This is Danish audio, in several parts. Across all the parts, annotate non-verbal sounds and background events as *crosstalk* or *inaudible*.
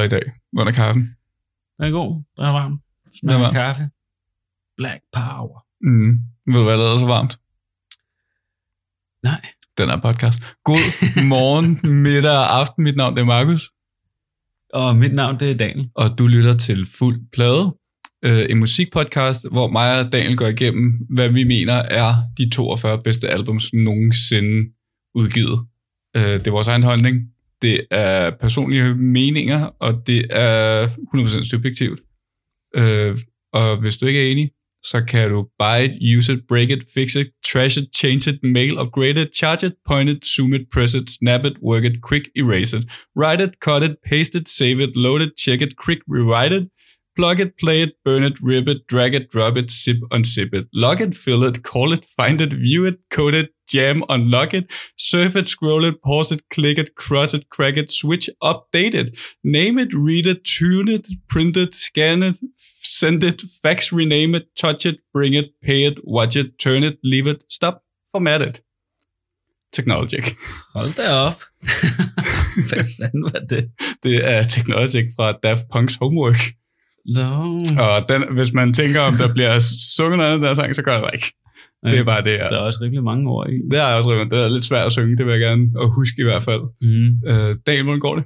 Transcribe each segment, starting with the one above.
dig i dag under kaffen. Den er god. Den er varm. Smager er af kaffe. Black power. Mm. Ved du, hvad der er så varmt? Nej. Den her podcast. God morgen, *laughs* middag og aften. Mit navn det er Markus, Og mit navn, det er Daniel. og du lytter til Fuld Plade. Øh, en musikpodcast, hvor mig og Daniel går igennem, hvad vi mener er de 42 bedste albums nogensinde udgivet. Øh, det er vores egen holdning. Det er personlige meninger, og det er 100% subjektivt. Øh, og hvis du ikke er enig, så kan du buy it, use it, break it, fix it, trash it, change it, mail, upgrade it, charge it, point it, zoom it, press it, snap it, work it, quick erase it, write it, cut it, paste it, save it, load it, check it, quick rewrite it, plug it, play it, burn it, rip it, drag it, drop it, zip, unzip it, log it, fill it, call it, find it, view it, code it, jam, unlock it, surf it, scroll it, pause it, click it, cross it, crack it, switch, update it, name it, read it, tune it, print it, scan it, send it, fax, rename it, touch it, bring it, pay it, watch it, turn it, leave it, stop, format it. Technologic. Hold da op. *laughs* Fanden var det? Det er Technologic fra Daft Punk's Homework. No. Og den, hvis man tænker, om der bliver sunget noget af den der sang, så gør det ikke. Det er bare det her. Der er også rimelig mange ord i. Det er også rimelig. Det er lidt svært at synge, det vil jeg gerne og huske i hvert fald. Mm. Øh, Daniel, hvordan går det?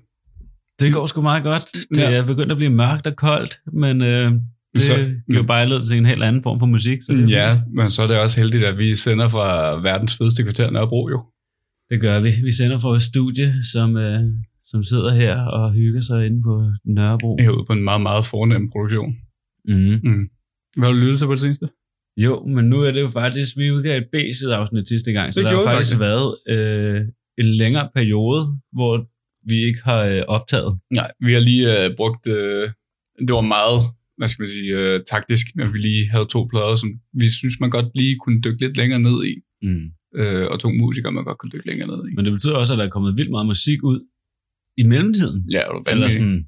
Det går sgu meget godt. Det Ja. er begyndt at blive mørkt og koldt, men øh, det Så- giver jo bare led til en helt anden form for musik. Så det, Ja, fint. men så er det også heldigt, at vi sender fra verdens fedeste kvarter Nørrebro jo. det gør vi. Vi sender fra vores studie, som, øh, som sidder her og hygger sig inde på Nørrebro. Herude på en meget, meget fornem produktion. Mm. Mm. Hvad har du lyttet til på det seneste? Jo, men nu er det jo faktisk, vi udgav et B-side afsnit sidste gang, så Det der har faktisk faktisk. været øh, en længere periode, hvor vi ikke har øh, optaget. Nej, vi har lige øh, brugt, øh, det var meget, hvad skal man sige, øh, taktisk, at vi lige havde to plader, som vi synes, man godt lige kunne dykke lidt længere ned i. Mm. Øh, og to musikere, man godt kunne dykke længere ned i. Men det betyder også, at der er kommet vildt meget musik ud i mellemtiden. Ja, er du Eller sådan,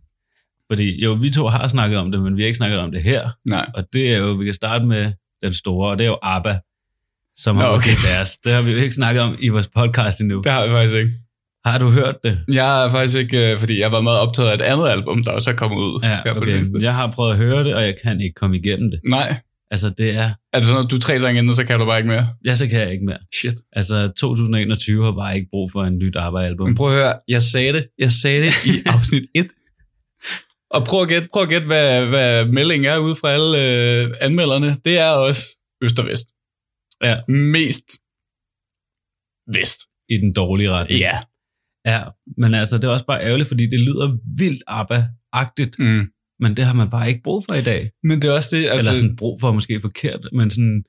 fordi jo, vi to har snakket om det, men vi har ikke snakket om det her. Nej. Og det er jo, vi kan starte med den store, og det er jo ABBA, som har Nå, okay. okay. deres. Det har vi jo ikke snakket om i vores podcast endnu. Det har jeg faktisk ikke. Har du hørt det? Jeg er faktisk ikke, øh, fordi jeg var meget optaget af et andet album, der også er kommet ud Ja, her på okay. seneste. Jeg har prøvet at høre det, og jeg kan ikke komme igennem det. Nej. Altså, det er... Er det sådan, at du er tre sange inden, så kan du bare ikke mere? Ja, så kan jeg ikke mere. Shit. Altså, 2021 har bare ikke brug for en nyt ABBA-album. Men prøv at høre, jeg sagde det. Jeg sagde det i *laughs* afsnit 1. Og prøv at gætte, prøv at gætte hvad, hvad meldingen er ude fra alle øh, anmelderne. Det er også øst og vest. Ja. Mest vest. I den dårlige retning. Ja. Ja, men altså, det er også bare ærgerligt, fordi det lyder vildt ABBA-agtigt, Mm. men det har man bare ikke brug for i dag. Men det er også det, Altså, altså... Eller sådan brug for måske forkert, men sådan,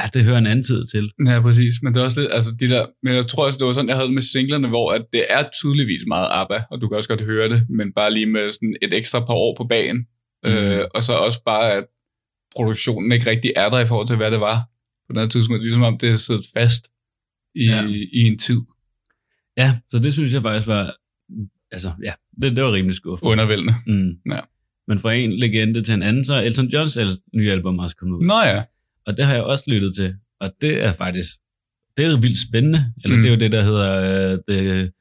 ja, det hører en anden tid til. Ja, præcis. Men det er også det, altså de der, men jeg tror også, det var sådan, jeg havde det med singlerne, hvor at det er tydeligvis meget ABBA, og du kan også godt høre det, men bare lige med sådan et ekstra par år på bagen. Mm. Øh, og så også bare, at produktionen ikke rigtig er der i forhold til, hvad det var på den her tidspunkt. Ligesom om det er siddet fast i, Ja. i en tid. Ja, så det synes jeg faktisk var, altså ja, det, det var rimelig skuffende. Undervældende. Mm. Ja. Men fra en legende til en anden, så Elton Johns nye album også kommet ud. Nå ja. Og det har jeg også lyttet til. Og det er faktisk, det er jo vildt spændende. Eller Mm. mm. det er jo det, der hedder uh, The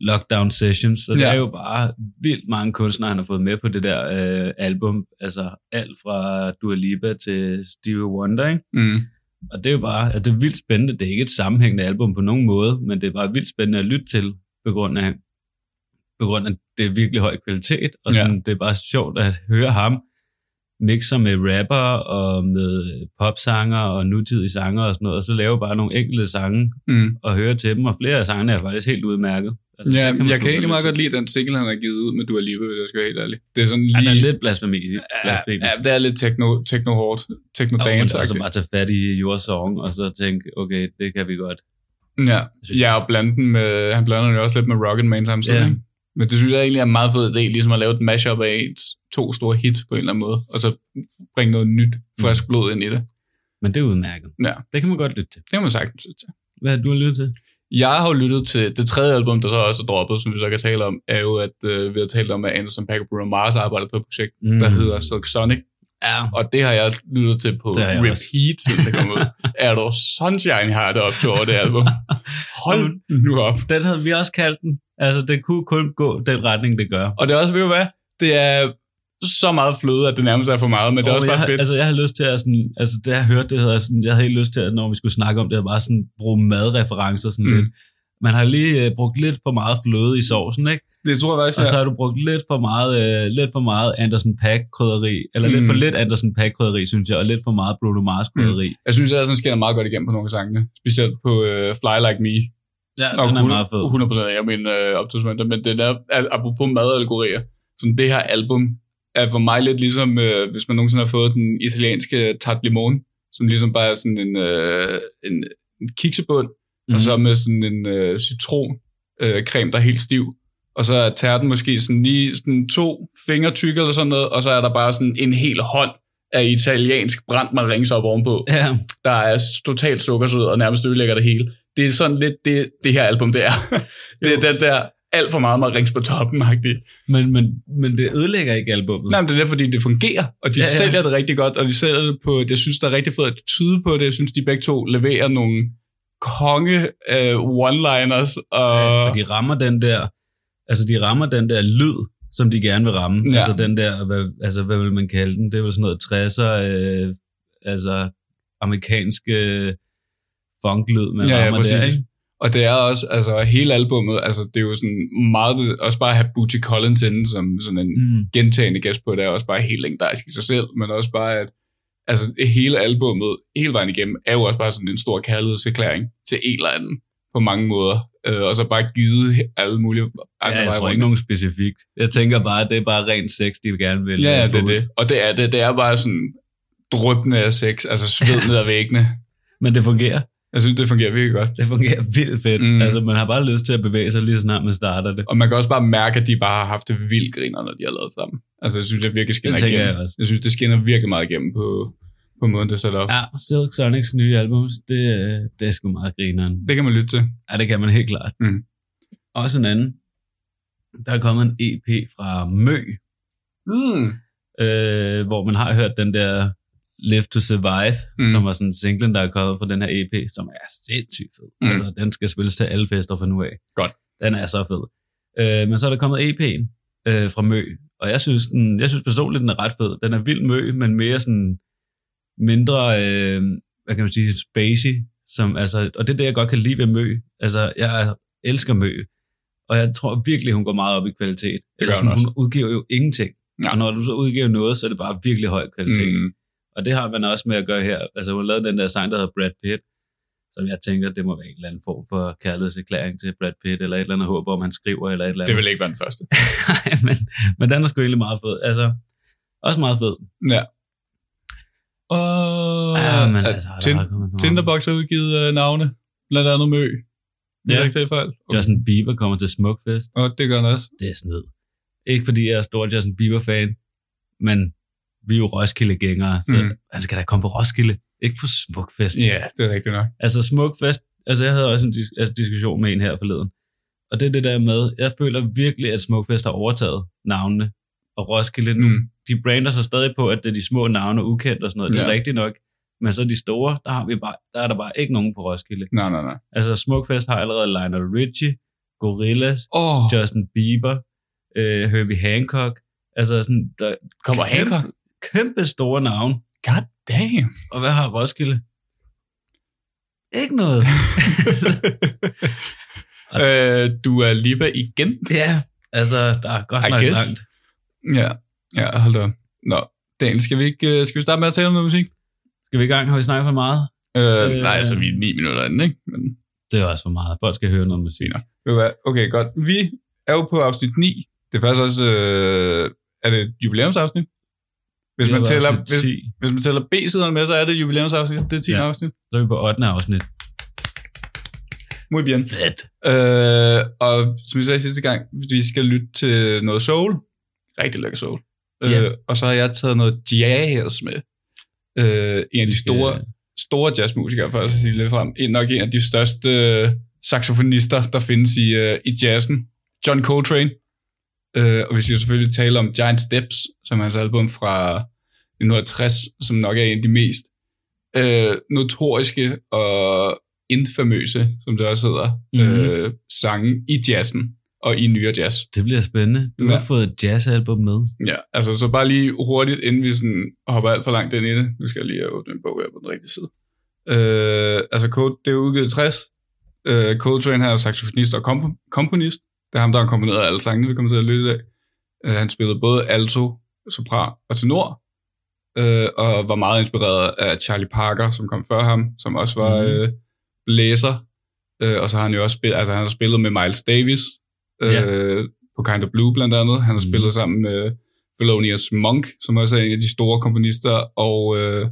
Lockdown Sessions. Så det Ja. er jo bare vildt mange kunstnere, han har fået med på det der uh, album. Altså alt fra Dua Lipa til Stevie Wonder, ikke? Mm. Og det er jo bare, at det er vildt spændende. Det er ikke et sammenhængende album på nogen måde, men det er bare vildt spændende at lytte til, på grund af, på grund af det er virkelig høj kvalitet. Og sådan, ja. det er bare sjovt at høre ham mixer med rapper og med popsanger og nutidige sanger og sådan noget, og så lave bare nogle enkelte sange Mm. og høre til dem, og flere af sangene er faktisk helt udmærket. Altså, Ja, man jeg kan egentlig meget godt lide den single, han har givet ud med Dua Lipa, hvis jeg skal være helt ærlig. Det er sådan lige... den er lidt blasfemi. ja, blasfemisk. ja, det er lidt techno, techno hårdt, techno Og dance kan altså bare tage fat i Your Song, og så tænke, okay, det kan vi godt. Ja, ja og blande den med, han blander den jo også lidt med Rocket Man samtidig. Ja. Men det synes jeg egentlig er en meget fed idé, ligesom at lave et mashup af ens to store hits på en eller anden måde, og så bringe noget nyt, frisk blod ind i det. Men det er udmærket. Ja, Det kan man godt lytte til. det kan man sagtens synes til. Hvad har du lyttet til? Jeg har jo lyttet til det tredje album, der så også er droppet, som vi så kan tale om, er jo, at øh, vi har talt om, at Anderson Paak og Bruno Mars arbejder på et projekt, Mm. der hedder Silk Sonic, Ja. og det har jeg lyttet til på Det repeat, siden det kom ud. *laughs* er du sunshine, har det op til over det album. Hold nu op. Den havde vi også kaldt den. Altså, det kunne kun gå den retning, det gør. Og det er også, ved du hvad, det er så meget fløde, at det nærmest er for meget, men det er Og også jeg, bare har- fedt. Altså, jeg har lyst til at sådan, altså, det jeg har hørt, det hedder sådan, jeg havde helt lyst til, at når vi skulle snakke om det, at bare sådan bruge madreferencer sådan Mm. mm. lidt. Man har lige øh, brugt lidt for meget fløde i sovsen, ikke? Det tror jeg faktisk, Og så har du brugt lidt for meget, øh, lidt for meget Anderson Pack krydderi, eller mm. lidt Mm. for lidt Anderson Pack krydderi, synes jeg, og lidt for meget Bruno Mars krydderi. Mm. Jeg synes, at sådan skinner meget godt igennem på nogle af sangene. Specielt på uh, Fly Like Me. Ja, Nok den er meget fed. 100 procent af mine øh, optagsmønter, men det der, apropos madallegorier, sådan det her album er for mig lidt ligesom, øh, hvis man nogensinde har fået den italienske tart limon, som ligesom bare er sådan en, øh, en, en kiksebund, mm. og Mhm. så med sådan en øh, citron øh, creme, der er helt stiv. Og så er tærten måske sådan lige sådan to fingre tykke eller sådan noget, og så er der bare sådan en hel hånd af italiensk brændt marings op ovenpå Ja, der er totalt sukkersød og nærmest ødelægger det hele. Det er sådan lidt det, det her album, det er. *laughs* det er den der alt for meget marings på toppen -agtigt. men, men, men det ødelægger ikke albummet. Nej, men det er fordi det fungerer, og de ja, Ja, ja. ja. sælger det rigtig godt, og de sælger det på, jeg synes, der er rigtig fedt at tyde på det. Jeg synes, de begge to leverer nogle konge uh, one-liners. Og, Ja, og de rammer den der, altså de rammer den der lyd, som de gerne vil ramme. Ja. Ja. Altså den der, hvad, altså hvad vil man kalde den? Det er vel sådan noget 60'er, øh, altså amerikanske funklyd, man Ja, ja, rammer præcis. der, ikke? Og det er også, altså hele albummet, altså det er jo sådan meget, også bare at have Bootsy Collins inde som sådan en, Mm. gentagende gæst på, det er også bare helt legendarisk i sig selv, men også bare, at altså, hele albummet, hele vejen igennem, er jo også bare sådan en stor kærlighedserklæring til en eller anden på mange måder. Øh, og så bare givet alle mulige andre Ja, jeg tror ikke nogen specifikt. Jeg tænker bare, at det er bare rent sex, de vil gerne vil Ja, ja, øh, det er det. Og det er det. Det er bare sådan drøbende af sex, altså sved *laughs* ned ad væggene. Men det fungerer. Jeg synes, det fungerer virkelig godt. Det fungerer vildt fedt. Mm. Altså, man har bare lyst til at bevæge sig lige så snart man starter det. Og man kan også bare mærke, at de bare har haft det vildt griner, når de har lavet sammen. Altså, jeg synes, det virkelig skinner Det igennem. jeg også. Jeg synes, det skinner virkelig meget igennem på, på måden, det er sat op. Ja, Silk Sonics nye album, det, det er sgu meget grineren. Det kan man lytte til. Ja, det kan man helt klart. Mm. Også en anden. Der er kommet en EP fra Mø, Mm. øh, hvor man har hørt den der Live to Survive, Mm. som var sådan singlen, der er kommet fra den her EP, som er sindssygt fed. Mm. Mm. Altså, den skal spilles til alle fester fra nu af. Godt. Den er så fed. Øh, men så er der kommet EP'en øh, fra Mø, og jeg synes, den, jeg synes personligt, den er ret fed. Den er vild Mø, men mere sådan mindre, øh, hvad kan man sige, spacey, som, altså, og det er det, jeg godt kan lide ved Mø. Altså, jeg elsker Mø, og jeg tror virkelig, hun går meget op i kvalitet. Det gør Altså, hun også. Hun udgiver jo ingenting. Ja. Og når du så udgiver noget, så er det bare virkelig høj kvalitet. Mm. Og det har man også med at gøre her. Altså, hun lavede den der sang, der hedder Brad Pitt, som jeg tænker, det må være en eller anden form for kærlighedserklæring til Brad Pitt, eller et eller andet håb om, han skriver, eller et eller Det andet. vil ikke være den første. *laughs* Nej, men, men den er sgu egentlig meget fed. Altså, også meget fed. Ja. Og Ja, men altså, Tin- er. Tinderbox har udgivet uh, navne, blandt andet Mø. Det er Ja. ikke taget fejl. Justin Bieber kommer til Smukfest. Og det gør han også. Det er snyd. Ikke fordi jeg er stor Justin Bieber-fan, men vi er jo Roskilde-gængere, så Mm. han skal da komme på Roskilde, ikke på Smukfest. Ja, det er rigtigt nok. Altså Smukfest, altså jeg havde også en dis- altså, diskussion med en her forleden, og det er det der med, jeg føler virkelig, at Smukfest har overtaget navnene, og Roskilde nu, Mm. de brander sig stadig på, at det er de små navne, ukendt og sådan noget, det er Ja. rigtigt nok, men så de store, der, har vi bare, der er der bare ikke nogen på Roskilde. Nej, nej, nej. Altså Smukfest har allerede Lionel Richie, Gorillaz, oh, Justin Bieber, øh, Herbie Hancock, altså sådan, der kommer Hancock? Kæmpe store navne. God damn. Og hvad har Roskilde? Ikke noget. *laughs* øh, du er Liba igen? ja, altså, der er godt I nok guess. langt. Ja, ja, hold da. Nå, Daniel, skal vi, ikke, øh, skal vi starte med at tale om noget musik? Skal vi i gang? Har vi snakket for meget? Øh, Øh. nej, altså vi er ni minutter inde, ikke? Men Det er også for meget. Folk skal høre noget musik. Okay, godt. Vi er jo på afsnit 9. Det er faktisk også... Øh, er det et jubilæumsafsnit? Hvis man, tæller, hvis, 10. hvis man tæller B-siderne med, så er det et jubilæumsafsnit. Det er 10 ja. Afsnit. Så er vi på 8. afsnit. Muy bien. Fedt. Øh, og som jeg sagde sidste gang, vi skal lytte til noget soul. Rigtig lækker soul. Ja. Øh, og så har jeg taget noget jazz med. Øh, en af de store, store jazzmusikere, for at sige lidt frem. En, nok en af de største øh, saxofonister, der findes i, øh, i jazzen. John Coltrane. Øh, og vi skal selvfølgelig tale om Giant Steps, som er hans album fra 1960, som nok er en af de mest øh, notoriske og infamøse, som det også hedder, Mhm. øh, sange i jazzen. og i nyere jazz. Det bliver spændende. Du ja. har fået et jazzalbum med. Ja, altså så bare lige hurtigt, inden vi sådan hopper alt for langt ind i det. Nu skal jeg lige åbne en bog her på den rigtige side. Øh, altså Code, det er udgivet 60. Øh, Coltrane her er saxofonist og komp- komponist. Det er ham, der har komponeret alle sangene, vi kommer til at lytte i dag. Øh, han spillede både alto, sopran og tenor, øh, og var meget inspireret af Charlie Parker, som kom før ham, som også var mm. øh, blæser. Øh, og så har han jo også spillet, altså han har spillet med Miles Davis øh, yeah. på Kind of Blue blandt andet. Han har mm. spillet sammen med Thelonious Monk, som også er en af de store komponister, og øh,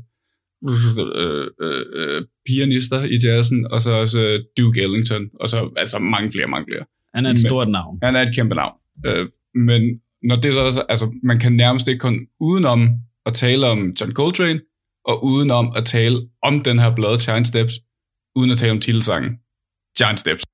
øh, øh, øh, pianister i jazzen, og så også øh, Duke Ellington, og så altså mange flere, mange flere. Han er et stort navn. Han er et kæmpe navn. Øh, men når det så også, altså man kan nærmest ikke kun udenom at tale om John Coltrane, og udenom at tale om den her blad Giant Steps, uden at tale om titelsangen Giant Steps.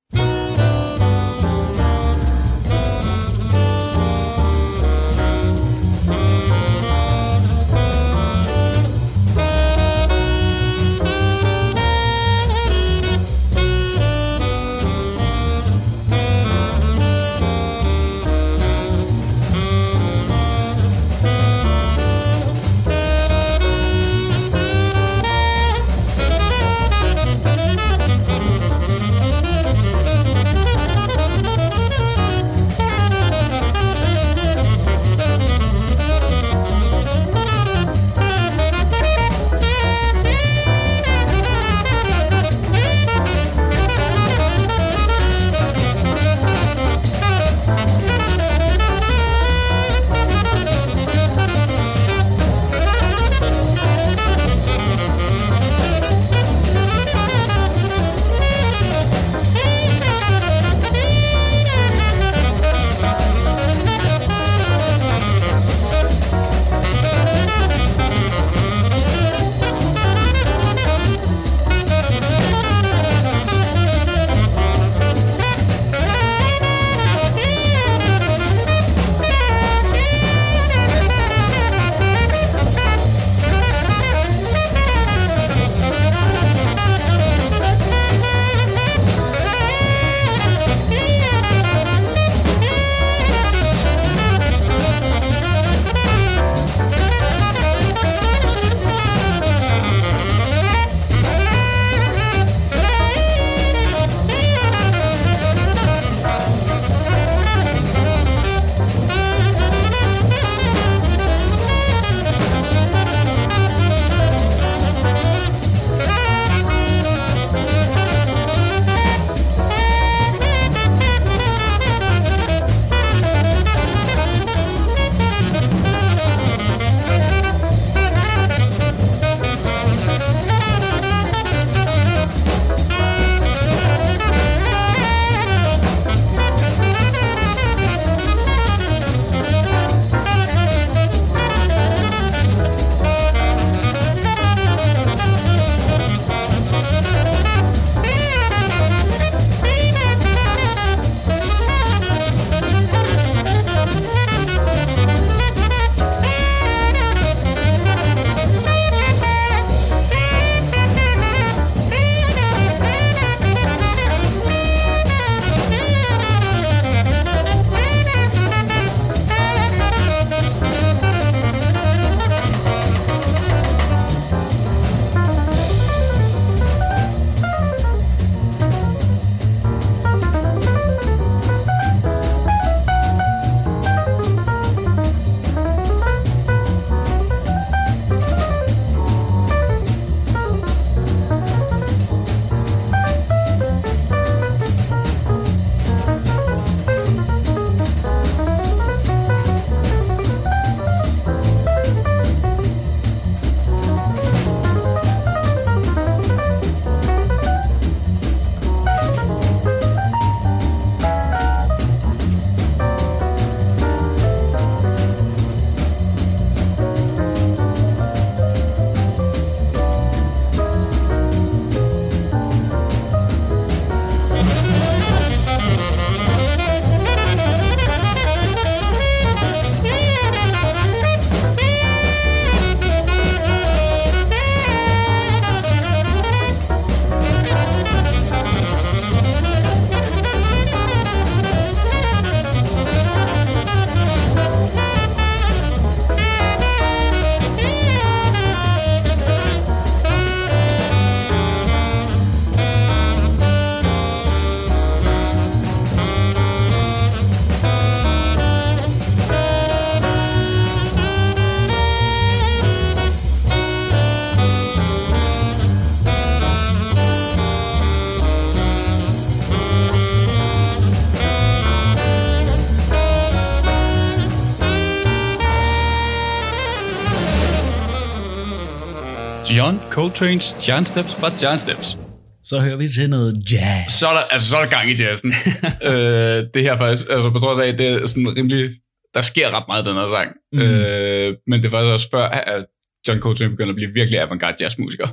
John Coltrane's Giant Steps var Giant Steps. Så hører vi til noget jazz. Så er der, altså, så er der gang i jazzen. *laughs* øh, det her faktisk, altså på trods af, det er sådan rimelig, der sker ret meget i den her sang. Mm. Øh, men det er faktisk også før, at John Coltrane begynder at blive virkelig avantgarde jazzmusiker.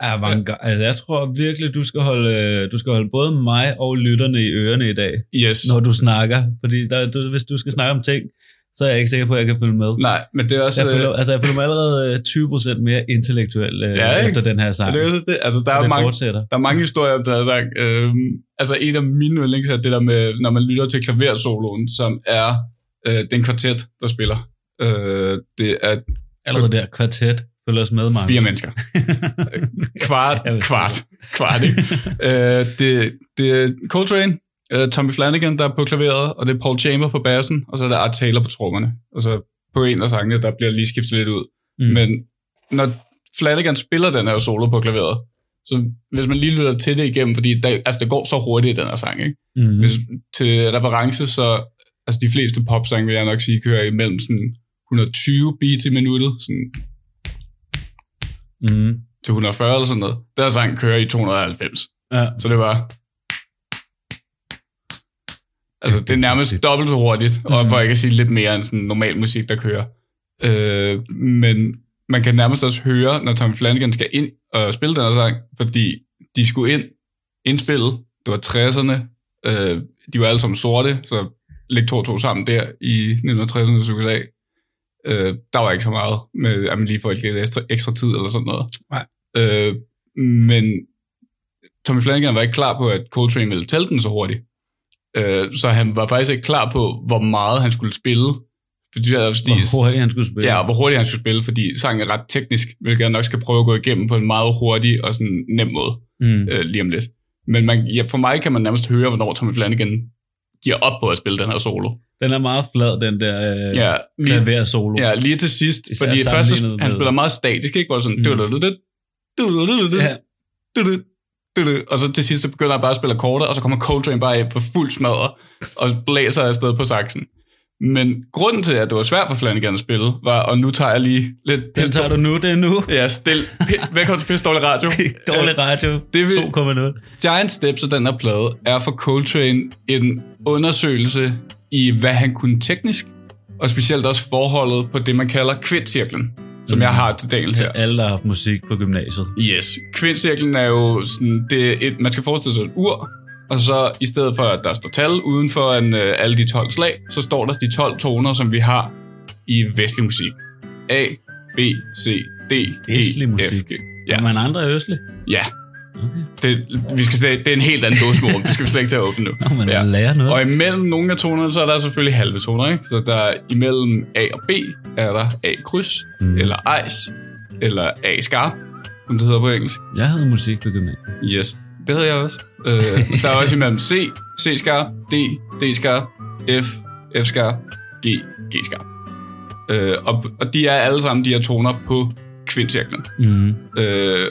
Avantgarde. Ja. Altså, jeg tror virkelig, du skal, holde, du skal holde både mig og lytterne i ørerne i dag, Yes. når du snakker. Fordi der, du, hvis du skal snakke om ting, så er jeg ikke sikker på, at jeg kan følge med. Nej, men det er også... Jeg føler, altså, jeg føler mig allerede øh, 20% mere intellektuel øh, Ja, ikke? efter den her sang. det, er, det, altså, der er, mange, fortsætter. der er mange historier om den her sang. Øhm, altså en af mine yndlings er det der med, når man lytter til klaversoloen, som er øh, den kvartet, der spiller. Øh, det er Allerede der, kvartet. Følg os med, Mark. fire mennesker. *laughs* kvart, ved kvart, kvart, ikke? *laughs* øh, det, det er Coltrane, øh, Tommy Flanagan, der er på klaveret, og det er Paul Chamber på bassen, og så er der Art Taylor på trommerne. Og så på en af sangene, der bliver lige skiftet lidt ud. Mm. Men når Flanagan spiller den her solo på klaveret, så hvis man lige lytter til det igennem, fordi der, altså det går så hurtigt i den her sang, ikke? Mm. Hvis, til reference, så altså de fleste popsange, vil jeg nok sige, kører imellem sådan 120 beats i minuttet, sådan Mm. til 140 eller sådan noget. Den her sang kører i 290. Ja. Så det var... Altså, det er nærmest dobbelt så hurtigt, og Mhm. for ikke at sige lidt mere end sådan normal musik, der kører. Øh, men man kan nærmest også høre, når Tom Flanagan skal ind og spille den her sang, fordi de skulle ind, indspille, det var 60'erne, øh, de var alle sammen sorte, så læg to og to sammen der i 1960'ernes USA. Øh, der var ikke så meget med, at man lige får lidt ekstra, ekstra tid eller sådan noget. Nej. Øh, men Tommy Flanagan var ikke klar på, at Coltrane ville tælle den så hurtigt. Øh, så han var faktisk ikke klar på, hvor meget han skulle spille. Fordi, fordi, Hvor hurtigt han skulle spille. Ja, og hvor hurtigt han skulle spille, fordi sangen er ret teknisk, hvilket jeg nok skal prøve at gå igennem på en meget hurtig og sådan nem måde Mm. øh, lige om lidt. Men man, ja, for mig kan man nærmest høre, hvornår Tommy Flanagan giver op på at spille den her solo. Den er meget flad, den der øh, Ja, lige, klaver solo. ja, lige til sidst. Især fordi først, han spiller meget statisk, ikke? Hvor sådan... Mm. Og så til sidst, så begynder han bare at spille akkorder, og så kommer Coltrane bare på fuld smadre, og blæser afsted på saksen. Men grunden til, at det var svært for Flanagan at spille, var, og nu tager jeg lige lidt... Den tager du nu, det er nu. Ja, stil. P- Velkommen til Pisse Dårlig Radio. *laughs* Dårlig radio. det vil- 2,0. Giant Steps af den her plade er for Coltrane en undersøgelse i, hvad han kunne teknisk, og specielt også forholdet på det, man kalder kvindcirklen, som jeg har til dagens her. Ja, alle, der har haft musik på gymnasiet. Yes. Kvindcirklen er jo sådan, det er et, man skal forestille sig et ur, og så i stedet for, at der står tal uden for en, øh, alle de 12 slag, så står der de 12 toner, som vi har i vestlig musik. A, B, C, D, Vestlig E, musik? F, G. Ja. Ja, Men andre er østlige. ja. Okay. Det, vi skal se, det er en helt anden dåsmål. det skal vi slet ikke til at åbne nu. *laughs* Nå, man Ja. lærer noget. Og imellem nogle af tonerne, så er der selvfølgelig halve toner, ikke? Så der er imellem A og B, er der A kryds, Mm. eller ejs, eller A skarp, som det hedder på engelsk. Jeg havde musik på gymnasiet. Yes, det havde jeg også. Øh, *laughs* der er også imellem C, C skarp, D, D skarp, F, F skarp, G, G skarp. Øh, og, og de er alle sammen de her toner på kvindcirklen. Mm. Øh,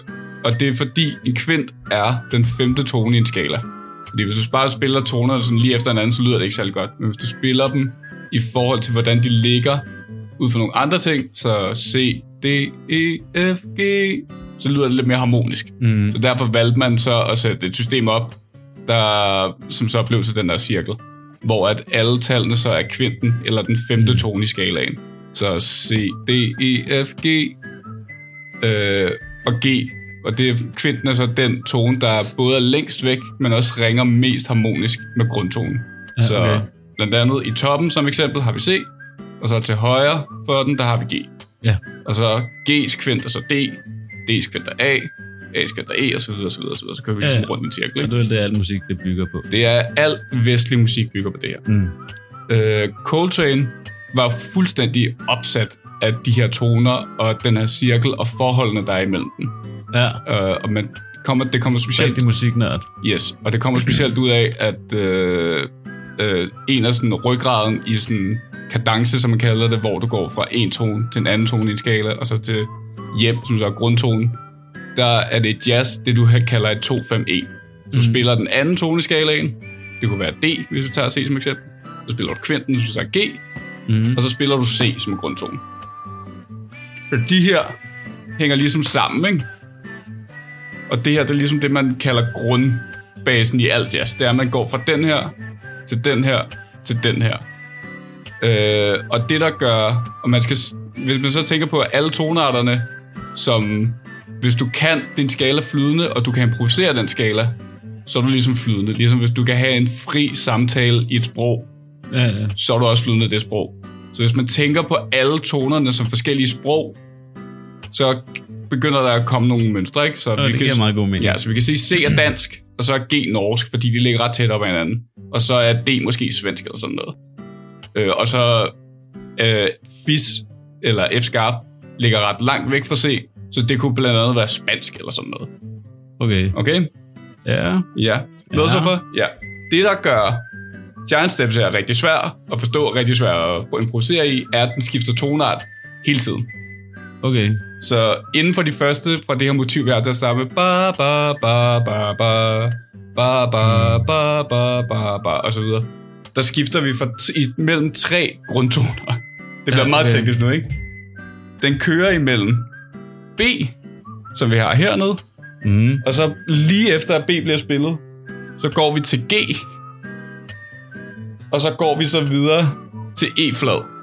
og det er fordi, en kvint er den femte tone i en skala. Fordi hvis du bare spiller tonerne sådan lige efter hinanden, så lyder det ikke særlig godt. Men hvis du spiller dem i forhold til, hvordan de ligger ud fra nogle andre ting, så C, D, E, F, G, så lyder det lidt mere harmonisk. Mm. Så derfor valgte man så at sætte et system op, der, som så blev til den der cirkel, hvor at alle tallene så er kvinten, eller den femte Mm. tone i skalaen. Så C, D, E, F, G øh, og G. Og det er kvinten er så den tone, der både er længst væk, men også ringer mest harmonisk med grundtonen. Ja, Så okay. blandt andet i toppen som eksempel har vi C, og så til højre for den, der har vi G. Ja. Og så G's kvint er så D, D's kvint er A, A's kvint er E, og så videre, og så videre, og så videre. Så kører vi Ja, ligesom ja. rundt i en cirkel. Og Ikke? det er det, al musik, det bygger på. Det er al vestlig musik bygger på det her. Mm. Øh, Coltrane var fuldstændig opsat af de her toner og den her cirkel og forholdene, der er imellem dem. Ja, Øh, og man kommer, det kommer specielt rigtig musiknørd. Yes, og det kommer specielt ud af, at øh, øh, en af sådan ryggraden i sådan kadence, som man kalder det, hvor du går fra en tone til en anden tone i en skala, og så til hjem, som så er grundtonen, der er det jazz, det du her kalder et 2-5-1. Du Mm. spiller den anden tone i skalaen, det kunne være D, hvis du tager C som eksempel, så spiller du kvinten, som så er G, Mm. og så spiller du C som grundtone. De her hænger ligesom sammen, ikke? Og det her, det er ligesom det, man kalder grundbasen i alt jazz. Det er, at man går fra den her, til den her, til den her. Øh, og det, der gør... Og man skal, hvis man så tænker på alle tonarterne, som... Hvis du kan din skala flydende, og du kan improvisere den skala, så er du ligesom flydende. Ligesom hvis du kan have en fri samtale i et sprog, Ja, ja. så er du også flydende i det sprog. Så hvis man tænker på alle tonerne som forskellige sprog, så begynder der at komme nogle mønstre, ikke? Så Og det giver meget god mening. Ja, så vi kan sige C er dansk, og så er G norsk, fordi de ligger ret tæt op ad hinanden. Og så er D måske svensk eller sådan noget. Øh, og så øh, FIS, eller F-sharp, ligger ret langt væk fra C, så det kunne blandt andet være spansk eller sådan noget. Okay. Okay? Ja. Ja. Ved Ja. så for? Ja. Det, der gør Giant Steps er rigtig svær at forstå, rigtig svær at improvisere i, er, at den skifter tonart hele tiden. Okay. Så inden for de første fra det her motiv, vi har til at starte med ba ba ba ba ba ba ba ba ba ba ba og så videre. Der skifter vi fra i, mellem tre grundtoner. Det bliver Ja, meget okay. teknisk nu, ikke? Den kører imellem B, som vi har hernede, Mm. og så lige efter at B bliver spillet, så går vi til G. Og så går vi så videre til E-flad.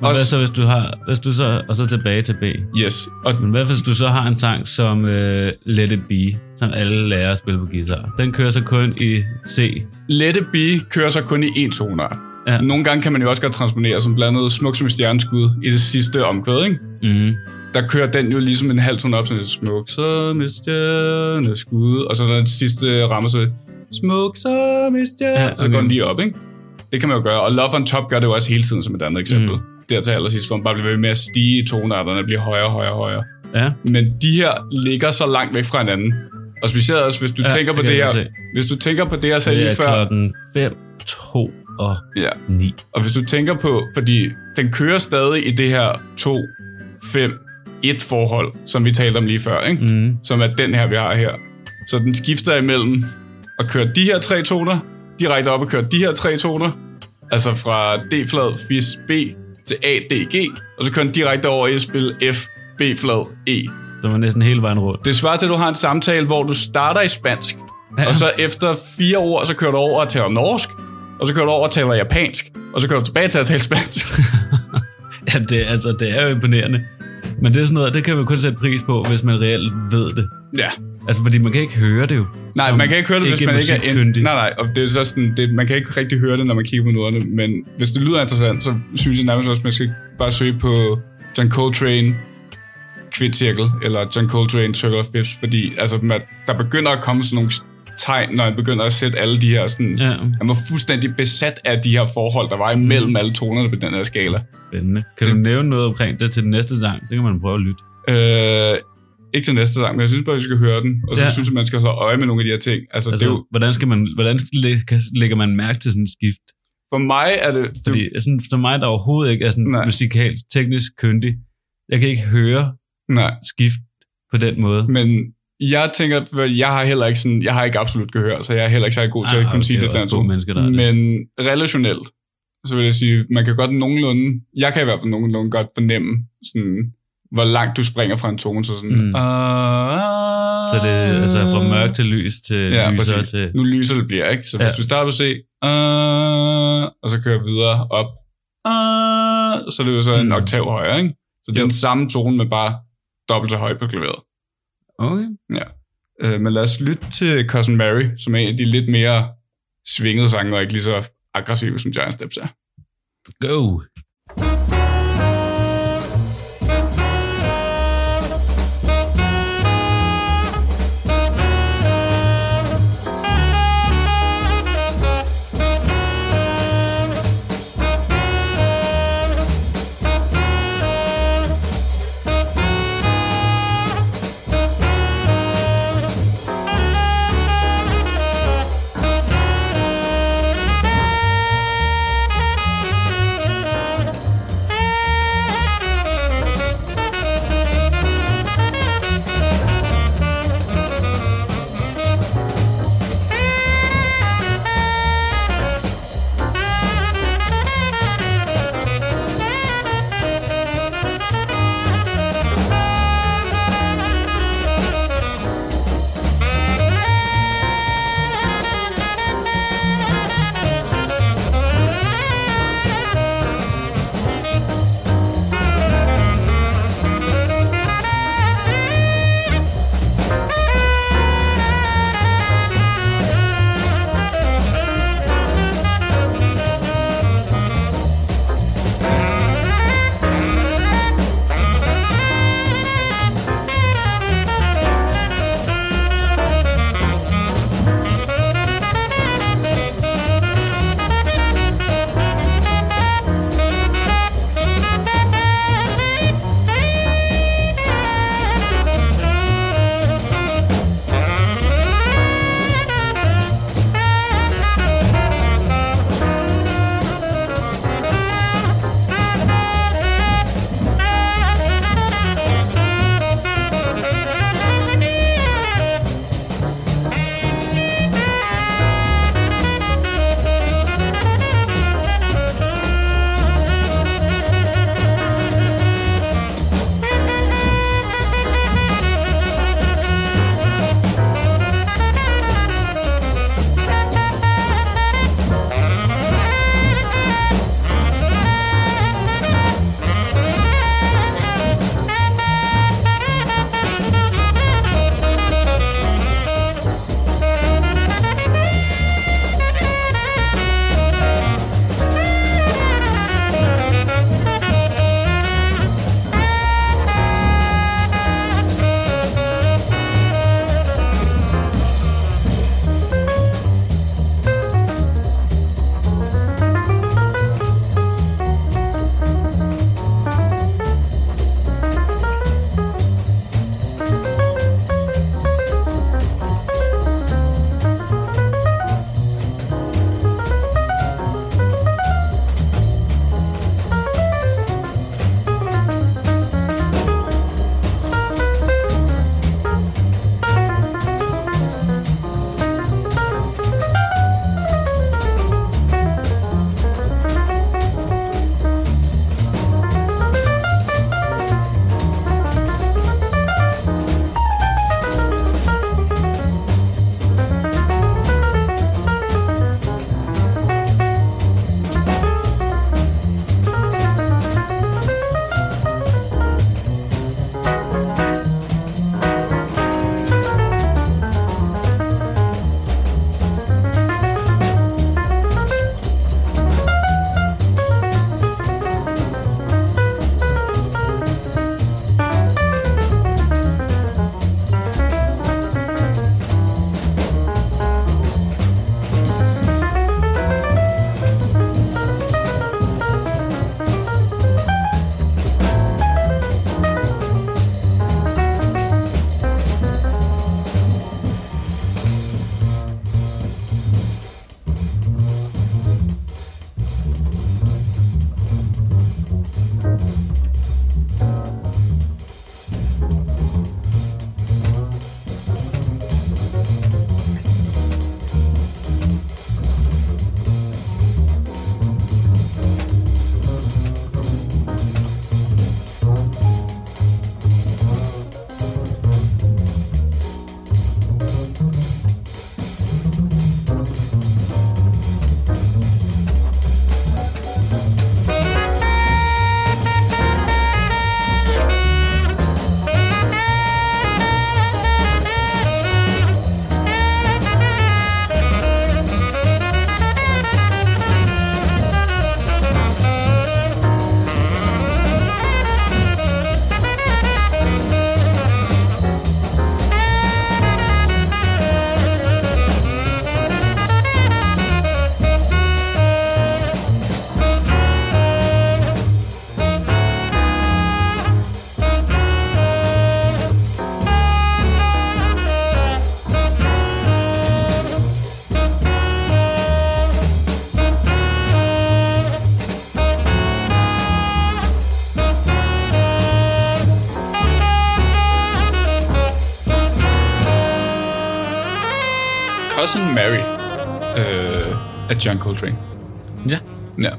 Men Også- hvad så, hvis du har... Hvis du så, og så tilbage til B. Yes. Og Men hvad hvis du så har en sang som uh, Let It Be, som alle lærer at spille på guitar? Den kører så kun i C. Let It Be kører så kun i én tonart. Ja. Nogle gange kan man jo også godt transponere som blandt andet Smuk som stjerneskud i det sidste omkvæd, ikke? Mm. Der kører den jo ligesom en halv tone op, sådan Smuk som et stjerneskud, og så er der den sidste rammer så Smuk som et stjerne, Ja, okay. så går den lige op, ikke? Det kan man jo gøre, og Love on Top gør det jo også hele tiden som et andet eksempel. Mm. Der til allersidst, hvor man bare bliver ved med at stige i tonarterne og bliver højere, højere, højere. Ja. Men de her ligger så langt væk fra hinanden. Og specielt også, hvis du Ja, tænker på det her, godt hvis du tænker på det, jeg sagde Det lige før, klokken 5, 2 og ja, 9. Og hvis du tænker på, fordi den kører stadig i det her 2, 5, 1 forhold, som vi talte om lige før, ikke? Mm. som er den her, vi har her. Så den skifter imellem at køre de her tre toner, direkte op og køre de her tre toner, altså fra D-flad, fis, B til A, D, G, og så kører den direkte over i at spille F, B-flad, E. Så er næsten hele vejen rundt. Det svarer til, at du har en samtale, hvor du starter i spansk, Ja. og så efter fire ord, så kører du over og taler norsk, og så kører du over og taler japansk, og så kører du tilbage til at tale spansk. *laughs* Ja, det, altså, det er jo imponerende. Men det er sådan noget, det kan man kun sætte pris på, hvis man reelt ved det. ja. Altså, fordi man kan ikke høre det jo. Nej, man kan ikke høre det, hvis man ikke er... En, nej, nej, og det er så sådan, det, man kan ikke rigtig høre det, når man kigger på noterne, men hvis det lyder interessant, så synes jeg nærmest også, man skal bare søge på John Coltrane kvitcirkel, eller John Coltrane Circle of Fifths, fordi altså, man, der begynder at komme sådan nogle tegn, når han begynder at sætte alle de her sådan... Ja, Han var fuldstændig besat af de her forhold, der var imellem alle tonerne på den her skala. spændende. Kan du nævne noget omkring det til den næste sang? Så kan man prøve at lytte. Øh, ikke til næste sang, men jeg synes bare, vi skal høre den, og så Ja. synes jeg, man skal holde øje med nogle af de her ting. Altså, altså det Altså, er jo, hvordan, skal man, hvordan lægger man mærke til sådan et skift? for mig er det... det Fordi sådan, for mig, der overhovedet ikke er sådan Nej. musikalt, teknisk kyndig, jeg kan ikke høre nej, skift på den måde. Men jeg tænker, for jeg har heller ikke sådan, jeg har ikke absolut gehør, så jeg er heller ikke særlig god til Ah, at kunne okay, sige det få mennesker, der er det. Men relationelt, så vil jeg sige, man kan godt nogenlunde, jeg kan i hvert fald nogenlunde godt fornemme, sådan, hvor langt du springer fra en tone, så sådan, Mm. mm. Så det er altså fra mørk til lys til Ja, præcis. til... nu lyser det bliver, ikke? Så hvis Ja. du starter på C, uh, og så kører videre op, uh, så er det jo så en Mm. oktav højere, ikke? Så det er Jo. den samme tone, med bare dobbelt så højt på klaveret. Okay. Øh, men lad os lytte til Cousin Mary, som er en af de lidt mere svingede sange, og ikke lige så aggressive, som Giant Steps er. Go! Af John Coltrane. Ja. Ja.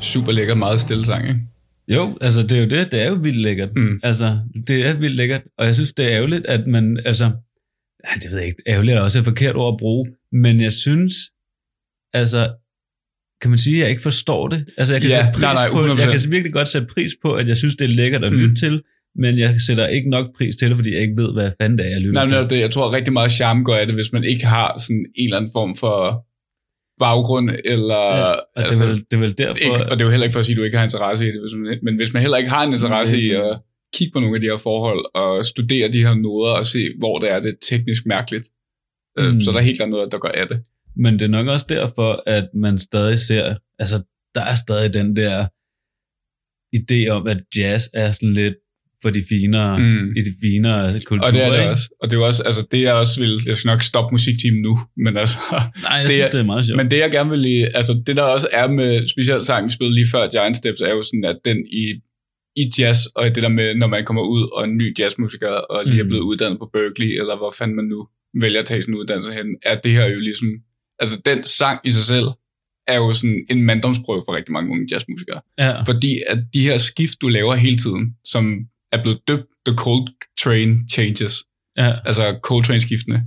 Super lækker, meget stille sang, ikke? Jo, altså det er jo det, det er jo vildt lækkert. Mm. Altså, det er vildt lækkert, og jeg synes, det er ærgerligt, at man, altså, ja, det ved jeg ikke, ærgerligt er også et forkert ord at bruge, men jeg synes, altså, kan man sige, at jeg ikke forstår det? Altså, jeg kan, Ja, sætte pris nej, nej, på, 100%. jeg kan virkelig godt sætte pris på, at jeg synes, det er lækkert at Mm. lytte til, men jeg sætter ikke nok pris til det, fordi jeg ikke ved, hvad fanden det er, jeg lytter Nej, til. men det, jeg tror rigtig meget charme går af det, hvis man ikke har sådan en eller anden form for baggrund, eller... Ja, og det, er vel, det er vel derfor, ikke, og det er jo heller ikke for at sige, at du ikke har interesse i det, hvis man, men hvis man heller ikke har en interesse i Mm. at kigge på nogle af de her forhold, og studere de her noder, og se, hvor det er, det teknisk mærkeligt. Mm. så der er helt klart noget, der går af det. Men det er nok også derfor, at man stadig ser, altså der er stadig den der idé om, at jazz er sådan lidt for de finere, Mm. i de finere kulturer. Og det er det ikke? også. Og det er også, altså det jeg også vil, jeg skal nok stoppe musikteamen nu, men altså, Nej, jeg *laughs* Det synes, er- det er meget sjovt. men det jeg gerne vil lige, altså det der også er med specielt sangen, vi spillede lige før Giant Steps, er jo sådan, at den i, i jazz, og det der med, når man kommer ud og er en ny jazzmusiker, og lige er Mm. blevet uddannet på Berkeley, eller hvor fanden man nu vælger at tage sin uddannelse hen, er det her jo ligesom, altså den sang i sig selv, er jo sådan en manddomsprøve for rigtig mange unge jazzmusikere. ja. Fordi at de her skift, du laver hele tiden, som er blevet døbt The Cold Train Changes, ja. altså Coltrane-skiftene,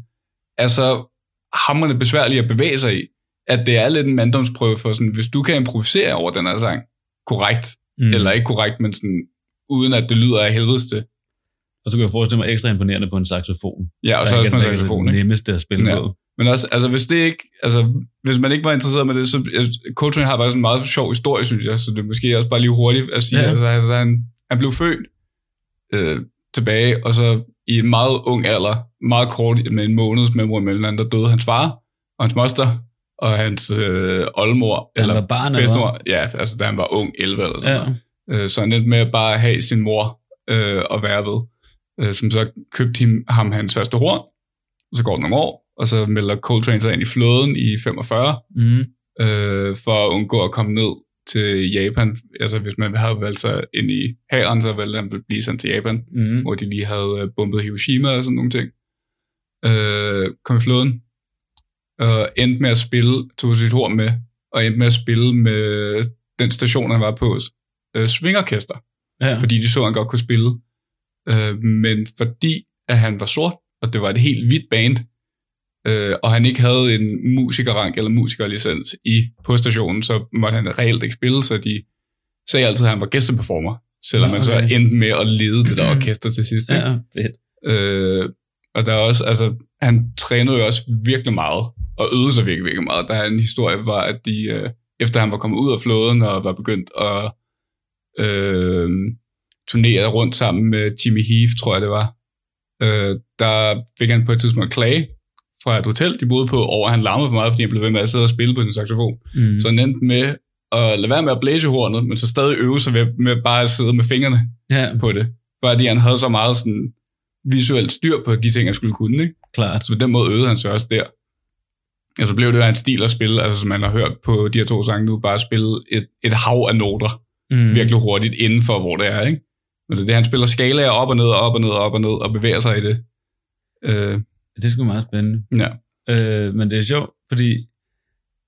er så hammerende besværlige at bevæge sig i, at det er lidt en manddomsprøve for sådan, hvis du kan improvisere over den her sang, korrekt, Mm. eller ikke korrekt, men sådan, uden at det lyder af helvedes til. Og så kan jeg forestille mig ekstra imponerende på en saxofon. Ja, og så også er ikke saxofon, det nemmeste at spille Ja. på. Men også, altså hvis det ikke, altså hvis man ikke var interesseret med det, så Coltrane har faktisk en meget sjov historie, synes jeg, så det er måske også bare lige hurtigt at sige, ja. altså, altså han, han blev født øh, tilbage, og så i en meget ung alder, meget kort med en måneds mellemrum mellem hinanden, der døde hans far, og hans moster, og hans øh, oldmor, Da eller var barn, eller bedstemor, ja, altså da han var ung, 11 eller sådan hvad? noget. Øh, så han endte med at bare have sin mor øh, at være ved, øh, som så købte him, ham hans første horn, og så går det nogle år, og så melder Coltrane sig ind i flåden i 45, Ja. Mm. øh, for at undgå at komme ned til Japan. Altså hvis man havde valgt sig ind i hæren, så ville han blive sendt til Japan, Mm. hvor de lige havde øh, bombet Hiroshima og sådan nogle ting. Øh, kom i flåden, og endte med at spille, tog sit horn med, og endte med at spille med den station, han var på, øh, swingorkester Ja. fordi de så, at han godt kunne spille. Øh, men fordi at han var sort, og det var et helt hvidt band, øh, og han ikke havde en musikerrank eller musikerlicens i på stationen, så måtte han reelt ikke spille, så de sagde altid, at han var gæsteperformer, selvom Nå, man så okay. endte med at lede det der *clears throat* orkester til sidst. Ikke? ja, fedt. Øh, og der er også, altså, han trænede jo også virkelig meget, og øvede sig virkelig, virkelig meget. Der er en historie, var, at de, øh, efter han var kommet ud af flåden og var begyndt at øh, turnere rundt sammen med Jimmy Heath, tror jeg det var, øh, der fik han på et tidspunkt klage fra et hotel, de boede på, over at han larmede for meget, fordi han blev ved med at sidde og spille på sin saxofon. Mm. Så han endte med at lade være med at blæse hornet, men så stadig øve sig ved, med bare at sidde med fingrene Ja, på det. Fordi han havde så meget sådan visuelt styr på de ting, han skulle kunne. Ikke? klart. Så på den måde øvede han sig også der. Og så blev det jo hans stil at spille, altså som man har hørt på de her to sange nu, bare spille et, et hav af noter, mm. virkelig hurtigt inden for, hvor det er. Ikke? Men det er det, han spiller skalaer op og ned, og op og ned, og op og ned, og bevæger sig i det. Øh, Det sgu meget spændende. ja. Øh, men det er sjovt, fordi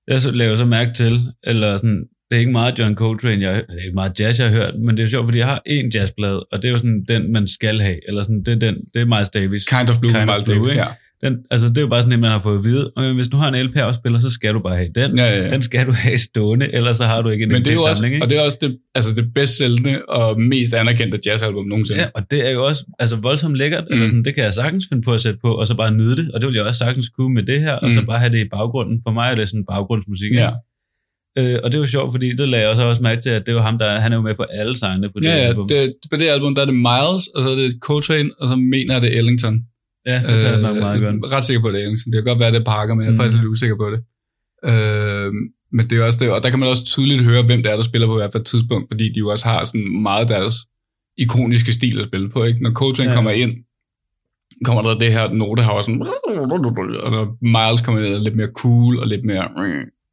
jeg så laver så mærke til, eller sådan, det er ikke meget John Coltrane, jeg, det er ikke meget jazz, jeg har hørt, men det er sjovt, fordi jeg har en jazzblad, og det er jo sådan den, man skal have, eller sådan, det er, den, det er Miles Davis. Kind of Blue, Kind of Blue, Davis, ikke? ja. Den, altså, det er jo bare sådan, at man har fået at vide, og hvis du har en LP-afspiller, så skal du bare have den. Ja, ja, ja. Den skal du have stående, ellers så har du ikke en Men det er jo også, ikke? og det er også det, altså det bedst sælgende og mest anerkendte jazzalbum nogensinde. Ja, og det er jo også altså voldsomt lækkert, mm. eller sådan, det kan jeg sagtens finde på at sætte på, og så bare nyde det, og det vil jeg også sagtens kunne med det her, og så Mm. bare have det i baggrunden. For mig er det sådan baggrundsmusik. ja. Øh, og det er jo sjovt, fordi det lagde jeg også, også mærke til, at det var ham, der han er jo med på alle sangene på det Ja, ja, album. det, på det album, der er det Miles, og så er det Coltrane, og så mener jeg det er Ellington. Ja, det passer nok meget godt. jeg er ret sikker på, det er Ellington. Det kan godt være, det er Parker, men jeg er Mm. faktisk lidt usikker på det. Øh, men det er også det, og der kan man også tydeligt høre, hvem det er, der spiller på hvert fald tidspunkt, fordi de jo også har sådan meget deres ikoniske stil at spille på. Ikke? Når Coltrane Ja. kommer ind, kommer der det her note har sådan, og når Miles kommer ind, er det lidt mere cool og lidt mere,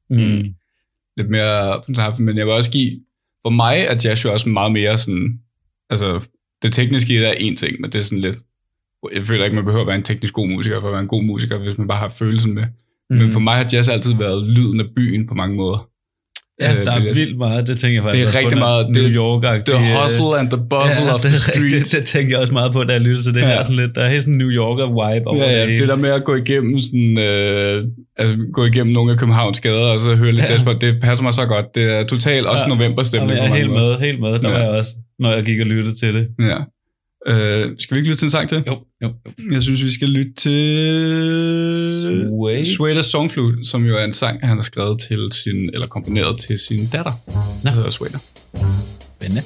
Mm. lidt mere, men jeg vil også give, for mig er jazz jo også meget mere sådan, altså det tekniske er en ting, men det er sådan lidt, jeg føler ikke, man behøver at være en teknisk god musiker for at være en god musiker, hvis man bare har følelsen med. Mm. Men for mig har jazz altid været lyden af byen på mange måder. Ja, Øh, der er jeg- vildt meget, det tænker jeg faktisk. Det er på, rigtig meget- New det- York The hustle and the bustle ja, of det the street. Det tænker jeg også meget på, da jeg lytter til det Ja. her. Sådan lidt, der er helt sådan en New Yorker vibe over Ja, ja, det. det der med at gå igennem sådan, øh, altså, gå igennem nogle af Københavns gader, og så høre lidt Ja. jazz på, det passer mig så godt. Det er totalt også Ja. novemberstemning. Jamen, jeg er helt med, helt med. Der Ja. var jeg også, når jeg gik og lyttede til det. Ja. Øh, skal vi ikke lytte til en sang til? Jo, jo. Jeg synes, vi skal lytte til Sway. Sweater Songflute, som jo er en sang, han har skrevet til sin, eller komponeret til sin datter. Der hedder Sweater. Spændende.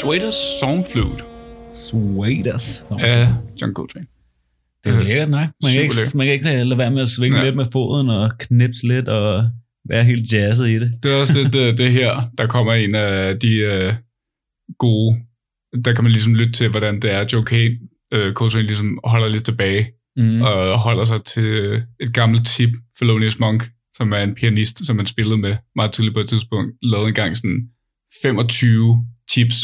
Sweaters Song Flute Sweaters. Nå, af John Coltrane. Det er jo lækkert nok. Man kan, ikke, man kan ikke lade være med at svinge Ja. lidt med foden og knipse lidt og være helt jazzet i det. Det er også lidt det, det her, der kommer en af de øh, gode, der kan man ligesom lytte til, hvordan det er, Joe Kate, øh, Coltrane ligesom holder lidt tilbage, Mm. og holder sig til et gammelt tip, Thelonious Monk, som er en pianist, som man spillede med meget tidligt på et tidspunkt, lavede engang sådan 25 tips,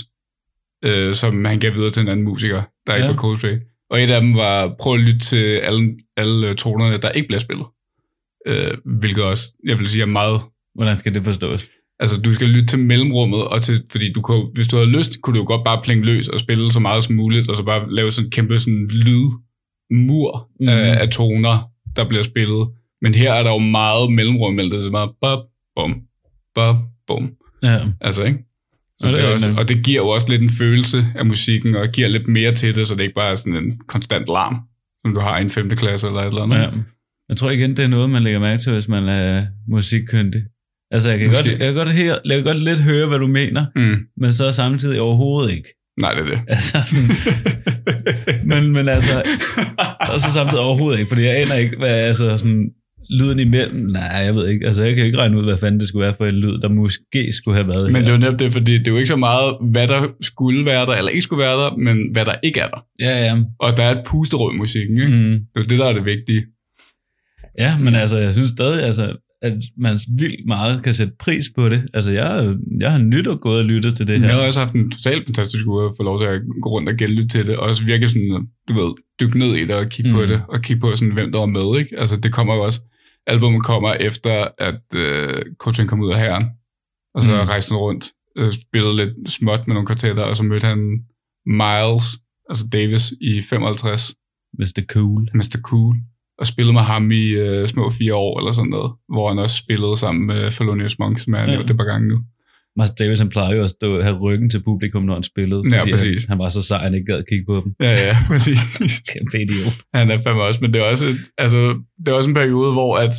øh, som han gav videre til en anden musiker, der ikke Ja. var Coltrane. Og et af dem var, prøv at lytte til alle, alle øh, tonerne, der ikke bliver spillet. Øh, hvilket også, jeg vil sige, er meget Hvordan skal det forstås? Altså, du skal lytte til mellemrummet, og til, fordi du kunne, hvis du havde lyst, kunne du jo godt bare plinge løs og spille så meget som muligt, og så bare lave sådan en kæmpe sådan lydmur mm. Mhm. af, af toner, der bliver spillet. Men her er der jo meget mellemrum mellem det, så meget bop, bum, bop, bum. Ja. Altså, ikke? Så Ja, det det er også, og det giver jo også lidt en følelse af musikken, og giver lidt mere til det, så det ikke bare er sådan en konstant larm, som du har i en 5. klasse eller et eller andet. ja. Jeg tror igen, det er noget, man lægger mærke til, hvis man er musikkyndig. Altså, jeg kan, Måske. godt, jeg, kan godt her, jeg kan godt lidt høre, hvad du mener, Mm. men så samtidig overhovedet ikke. Nej, det er det. *laughs* Altså, sådan, *laughs* men, men altså, og så samtidig overhovedet ikke, fordi jeg aner ikke, hvad altså sådan, lyden imellem, nej, jeg ved ikke, altså jeg kan ikke regne ud, hvad fanden det skulle være for en lyd, der måske skulle have været Men det er jo netop det, fordi det er jo ikke så meget, hvad der skulle være der, eller ikke skulle være der, men hvad der ikke er der. Ja, ja. Og der er et pusterum i musikken, ikke? Mm. Det er jo det, der er det vigtige. Ja, men altså, jeg synes stadig, altså, at man vildt meget kan sætte pris på det. Altså, jeg, jeg har nyt og gået og lyttet til det her. Jeg har også haft en totalt fantastisk uge at få lov til at gå rundt og genlytte til det, og også virkelig sådan, du ved, dykke ned i det og kigge mm. på det, og kigge på sådan, hvem der var med, ikke? Altså, det kommer jo også, albumet kommer efter, at øh, Coltrane kom ud af herren, og så mm. Rejste han rundt, øh, spillede lidt småt med nogle kvartetter, og så mødte han Miles, altså Davis, i 55, Mr. Cool. Mr. Cool, og spillede med ham i øh, små fire år eller sådan noget, hvor han også spillede sammen med Thelonious Monk, som jeg har Ja. nævnt det et par gange nu. Master Davis, han plejer jo at stå, have ryggen til publikum, når han spillede. Ja, fordi præcis. Han, han var så sej, han ikke gad at kigge på dem. Ja, ja, *laughs* præcis. Kæmpe idiot. Han er fandme også, men det er også, altså, det er også en periode, hvor at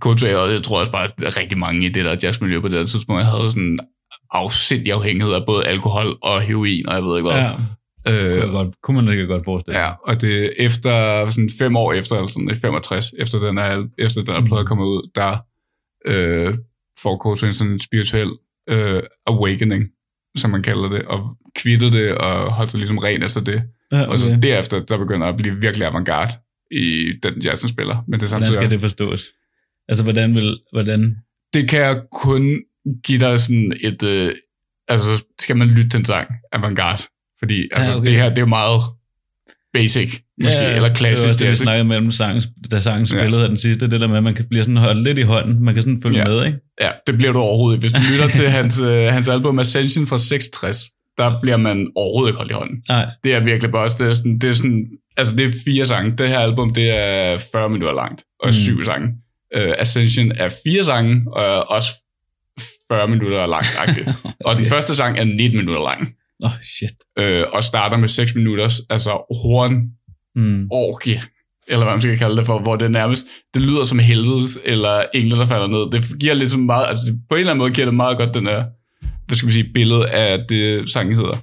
Coltrane, og jeg tror også bare, at der er rigtig mange i det der jazzmiljø på det her tidspunkt, jeg havde sådan afsindig afhængighed af både alkohol og heroin, og jeg ved ikke hvad. Ja, kunne, Øh, jeg godt, kunne man ikke godt forestille ja, og det efter sådan fem år efter, eller sådan i 65, efter den her, efter den her plade kommer ud, der øh, får Coltrane sådan en spirituel øh, awakening, som man kalder det, og kvittede det og holdt sig ligesom ren efter det. Ja, Og så derefter, der begynder at blive virkelig avantgarde i den jazz, han spiller. Men det er Hvordan samtidig, skal det forstås? Altså, hvordan vil... Hvordan? det kan jeg kun give dig sådan et... Øh, altså, skal man lytte til en sang, avantgarde. Fordi altså, okay. det her, det er jo meget basic, måske, ja, eller Det klassisk var også det, vi snakkede mellem sangen, da sangen Ja. spillede her den sidste. Det der med, at man kan blive sådan holdt lidt i hånden. Man kan sådan følge Ja. med, ikke? Ja, det bliver du overhovedet. Hvis du *laughs* lytter til hans, øh, hans album Ascension fra 66, der bliver man overhovedet ikke holdt i hånden. Nej, Det er virkelig bare også, det er sådan, det er sådan, altså det er fire sange. Det her album, det er 40 minutter langt, og Mm. syv sange. Uh, Ascension er fire sange, og også 40 minutter langt. Okay. *laughs* Og den første sang er 19 minutter lang, Åh, oh, shit. øh, og starter med 6 minutters, altså horn Mm. orgie, eller hvad man skal kalde det for, hvor det nærmest, det lyder som helvedes, eller engle, der falder ned. Det giver ligesom meget, altså det, på en eller anden måde giver det meget godt den her, hvad skal man sige, billede af det, sangen hedder.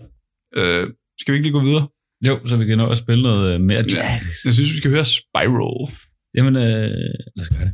Øh, skal vi ikke lige gå videre? Jo, så vi kan nå at spille noget øh, mere jazz. Ja. Jeg synes, vi skal høre Spiral. Jamen, øh, lad os gøre det.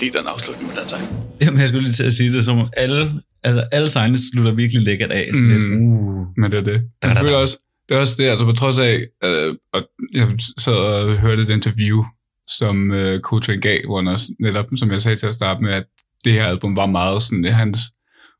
Godt lide den afslutning med den sang. Jamen, jeg skulle lige til at sige det, som om alle, altså, alle sangene slutter virkelig lækkert af. Sådan Mm. uh. Men det er det. Jeg føler også, det er også det, altså på trods af, øh, og jeg sad og hørte et interview, som øh, Coltrane gav, hvor han også netop, som jeg sagde til at starte med, at det her album var meget sådan hans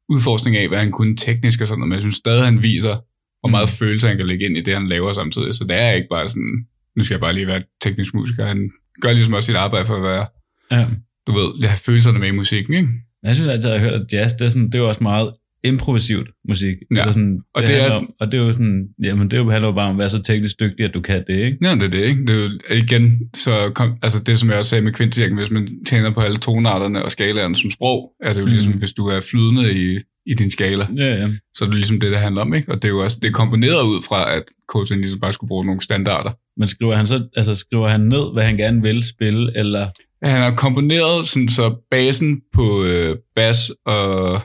udforskning af, hvad han kunne teknisk og sådan noget, men jeg synes stadig, han viser, hvor meget mm. følelse han kan lægge ind i det, han laver samtidig. Så det er ikke bare sådan, nu skal jeg bare lige være teknisk musiker. Han gør ligesom også sit arbejde for at være, Ja. Du ved, have følelserne med i musikken, ikke? Jeg synes altid, at jeg har hørt, at jazz, det er, sådan, det er jo også meget improvisivt musik. Ja. Eller sådan, Og det, det det er- om, og det er jo sådan, jamen det er jo, handler jo bare om at være så teknisk dygtig, at du kan det, ikke? Ja, det er det, ikke? Det er jo igen, så kom, altså det, som jeg også sagde med kvintejakken, hvis man tænder på alle tonarterne og skalaerne som sprog, er det jo Mm. ligesom, hvis du er flydende i, i din skala, Ja, ja. så er det ligesom det, der handler om, ikke? Og det er jo også, det er komponeret ud fra, at Coltrane ligesom bare skulle bruge nogle standarder. Men skriver han så, altså skriver han ned, hvad han gerne vil spille, eller... Han har komponeret sådan, så basen på øh, bas og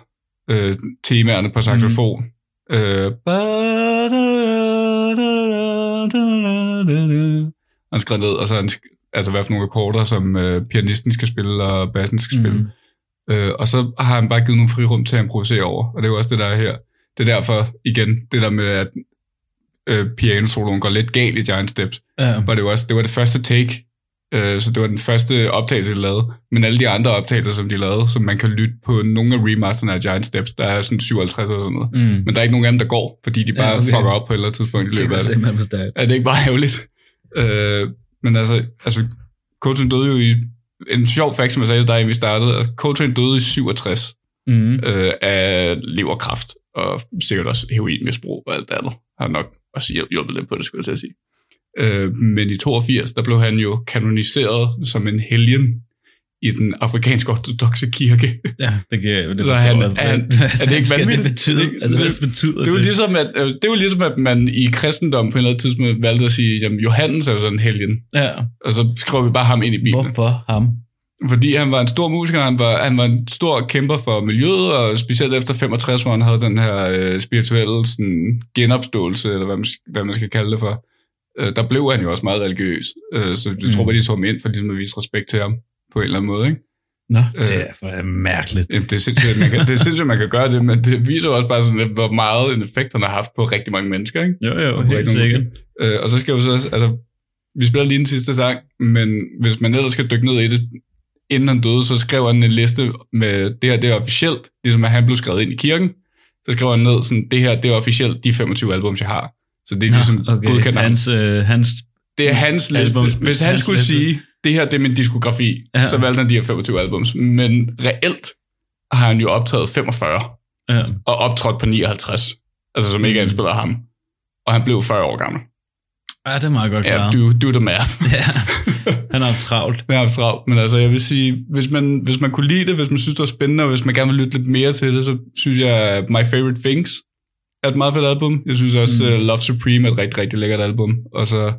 øh, temaerne på saxofon. Mm. Øh, han skrev ned, og så han, altså hvad for nogle akkorder, som øh, pianisten skal spille, og bassen skal spille. Mm. Øh, og så har han bare givet nogle frirum til at improvisere over, og det er jo også det, der er her. Det er derfor, igen, det der med, at øh, pianosoloen går lidt galt i Giant Steps, Ja. var det jo også, det var det første take, øh, så det var den første optagelse, de lavede, men alle de andre optagelser, som de lavede, som man kan lytte på nogle af remasterne af Giant Steps, der er sådan 57 eller sådan noget. Mm. Men der er ikke nogen af dem, der går, fordi de bare Ja, okay. fucker op på et eller andet tidspunkt i Det løbet af det. stærkt. Er det ikke bare ærgerligt? Øh, men altså, altså Coltrane døde jo i... En sjov fact, som jeg sagde til dig, inden vi startede, Coltrane døde i 67 Mm. øh, af leverkræft, og sikkert også heroinmisbrug og alt det andet. Har nok også hjulpet lidt på det, skulle jeg til at sige. Øh, men i 82, der blev han jo kanoniseret som en helgen i den afrikanske ortodoxe kirke. Ja, det giver jeg. Det Så han- er han- er det ikke vanvittigt? Det betyde? Det- Altså, hvad det- betyder Det er jo ligesom, at, øh, det er jo ligesom, at man i kristendom på en eller anden tidspunkt valgte at sige, jamen Johannes er jo sådan en helgen, Ja, og så skriver vi bare ham ind i Bibelen. hvorfor ham? Fordi han var en stor musiker, han var, han var en stor kæmper for miljøet, og specielt efter 65, hvor han havde den her øh, spirituelle sådan, genopståelse, eller hvad man, hvad man skal kalde det for, øh, der blev han jo også meget religiøs. Øh, så jeg Mm. tror bare, de tog ham ind for ligesom at vise respekt til ham på en eller anden måde. Ikke? Nå, Øh. det er for mærkeligt. Jamen, det er sindssygt, at man kan, det er sindssygt, at man kan gøre det, men det viser også bare sådan lidt, hvor meget en effekt han har haft på rigtig mange mennesker. Ikke? Jo, jo, Og helt sikkert. Øh, og så skal jeg jo så også, altså, vi spiller lige den sidste sang, men hvis man ellers skal dykke ned i det, inden han døde, så skrev han en liste med, det her det er officielt, ligesom at han blev skrevet ind i kirken, så skrev han ned, sådan, det her det er officielt de 25 albums, jeg har. Så det er ligesom Nå, okay. godkendt. Hans, øh, hans, Det er hans liste. Albums- Hvis han hans skulle liste. sige, det her det er min diskografi, Ja. så valgte han de her 25 albums. Men reelt har han jo optaget 45 ja. og optrådt på 59, altså som ikke Mm. indspiller ham. Og han blev 40 år gammel. ja, det er meget godt Ja, klaret. do, do the math. *laughs* Ja, *laughs* han har haft travlt. Det er abstrakt, men altså jeg vil sige, hvis man, hvis man kunne lide det, hvis man synes, det var spændende, og hvis man gerne vil lytte lidt mere til det, så synes jeg, My Favorite Things er et meget fedt album. Jeg synes også, Mm. uh, Love Supreme er et rigtig, rigtig lækkert album. Og så,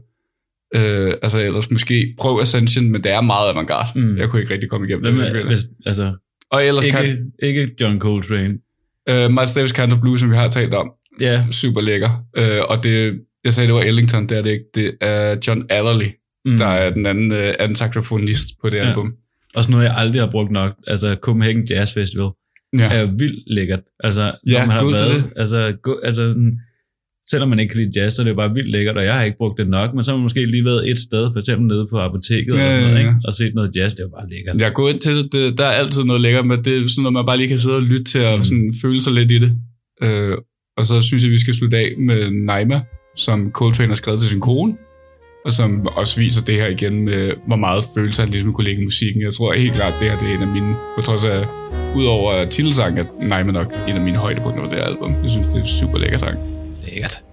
øh, altså ellers måske prøv Ascension, men det er meget avantgarde. Mm. Jeg kunne ikke rigtig komme igennem Hvem det. hvis, altså, Og ellers ikke, kan, ikke John Coltrane. uh, Miles Davis Kind of Blue, som vi har talt om, Ja, super lækker. Uh, og det, jeg sagde, det var Ellington, det er det ikke. Det er John Adderley, mm. mm. der er den anden, uh, anden saxofonist på det Ja. album. Også noget, jeg aldrig har brugt nok. Altså, Copenhagen Jazz Festival Ja. er jo vildt lækkert. Altså, Ja, når man har været, det. altså, gå, altså, selvom man ikke kan lide jazz, så er det jo bare vildt lækkert, og jeg har ikke brugt det nok, men så har man måske lige været et sted, for eksempel nede på apoteket, Ja, eller sådan noget, ikke? og set noget jazz, det er jo bare lækkert. Jeg går ind til det, det, der er altid noget lækkert, men det er sådan noget, man bare lige kan sidde og lytte til og Mm. sådan, føle sig lidt i det. Øh, og så synes jeg, vi skal slutte af med Naima, som Coltrane har skrevet til sin kone, og som også viser det her igen med, hvor meget følelse han ligesom kunne lægge i musikken. Jeg tror helt klart, det her det er en af mine, på trods af, udover titelsang, at Naima nok en af mine højdepunkter på det her album. Jeg synes, det er en super lækker sang. Lækkert.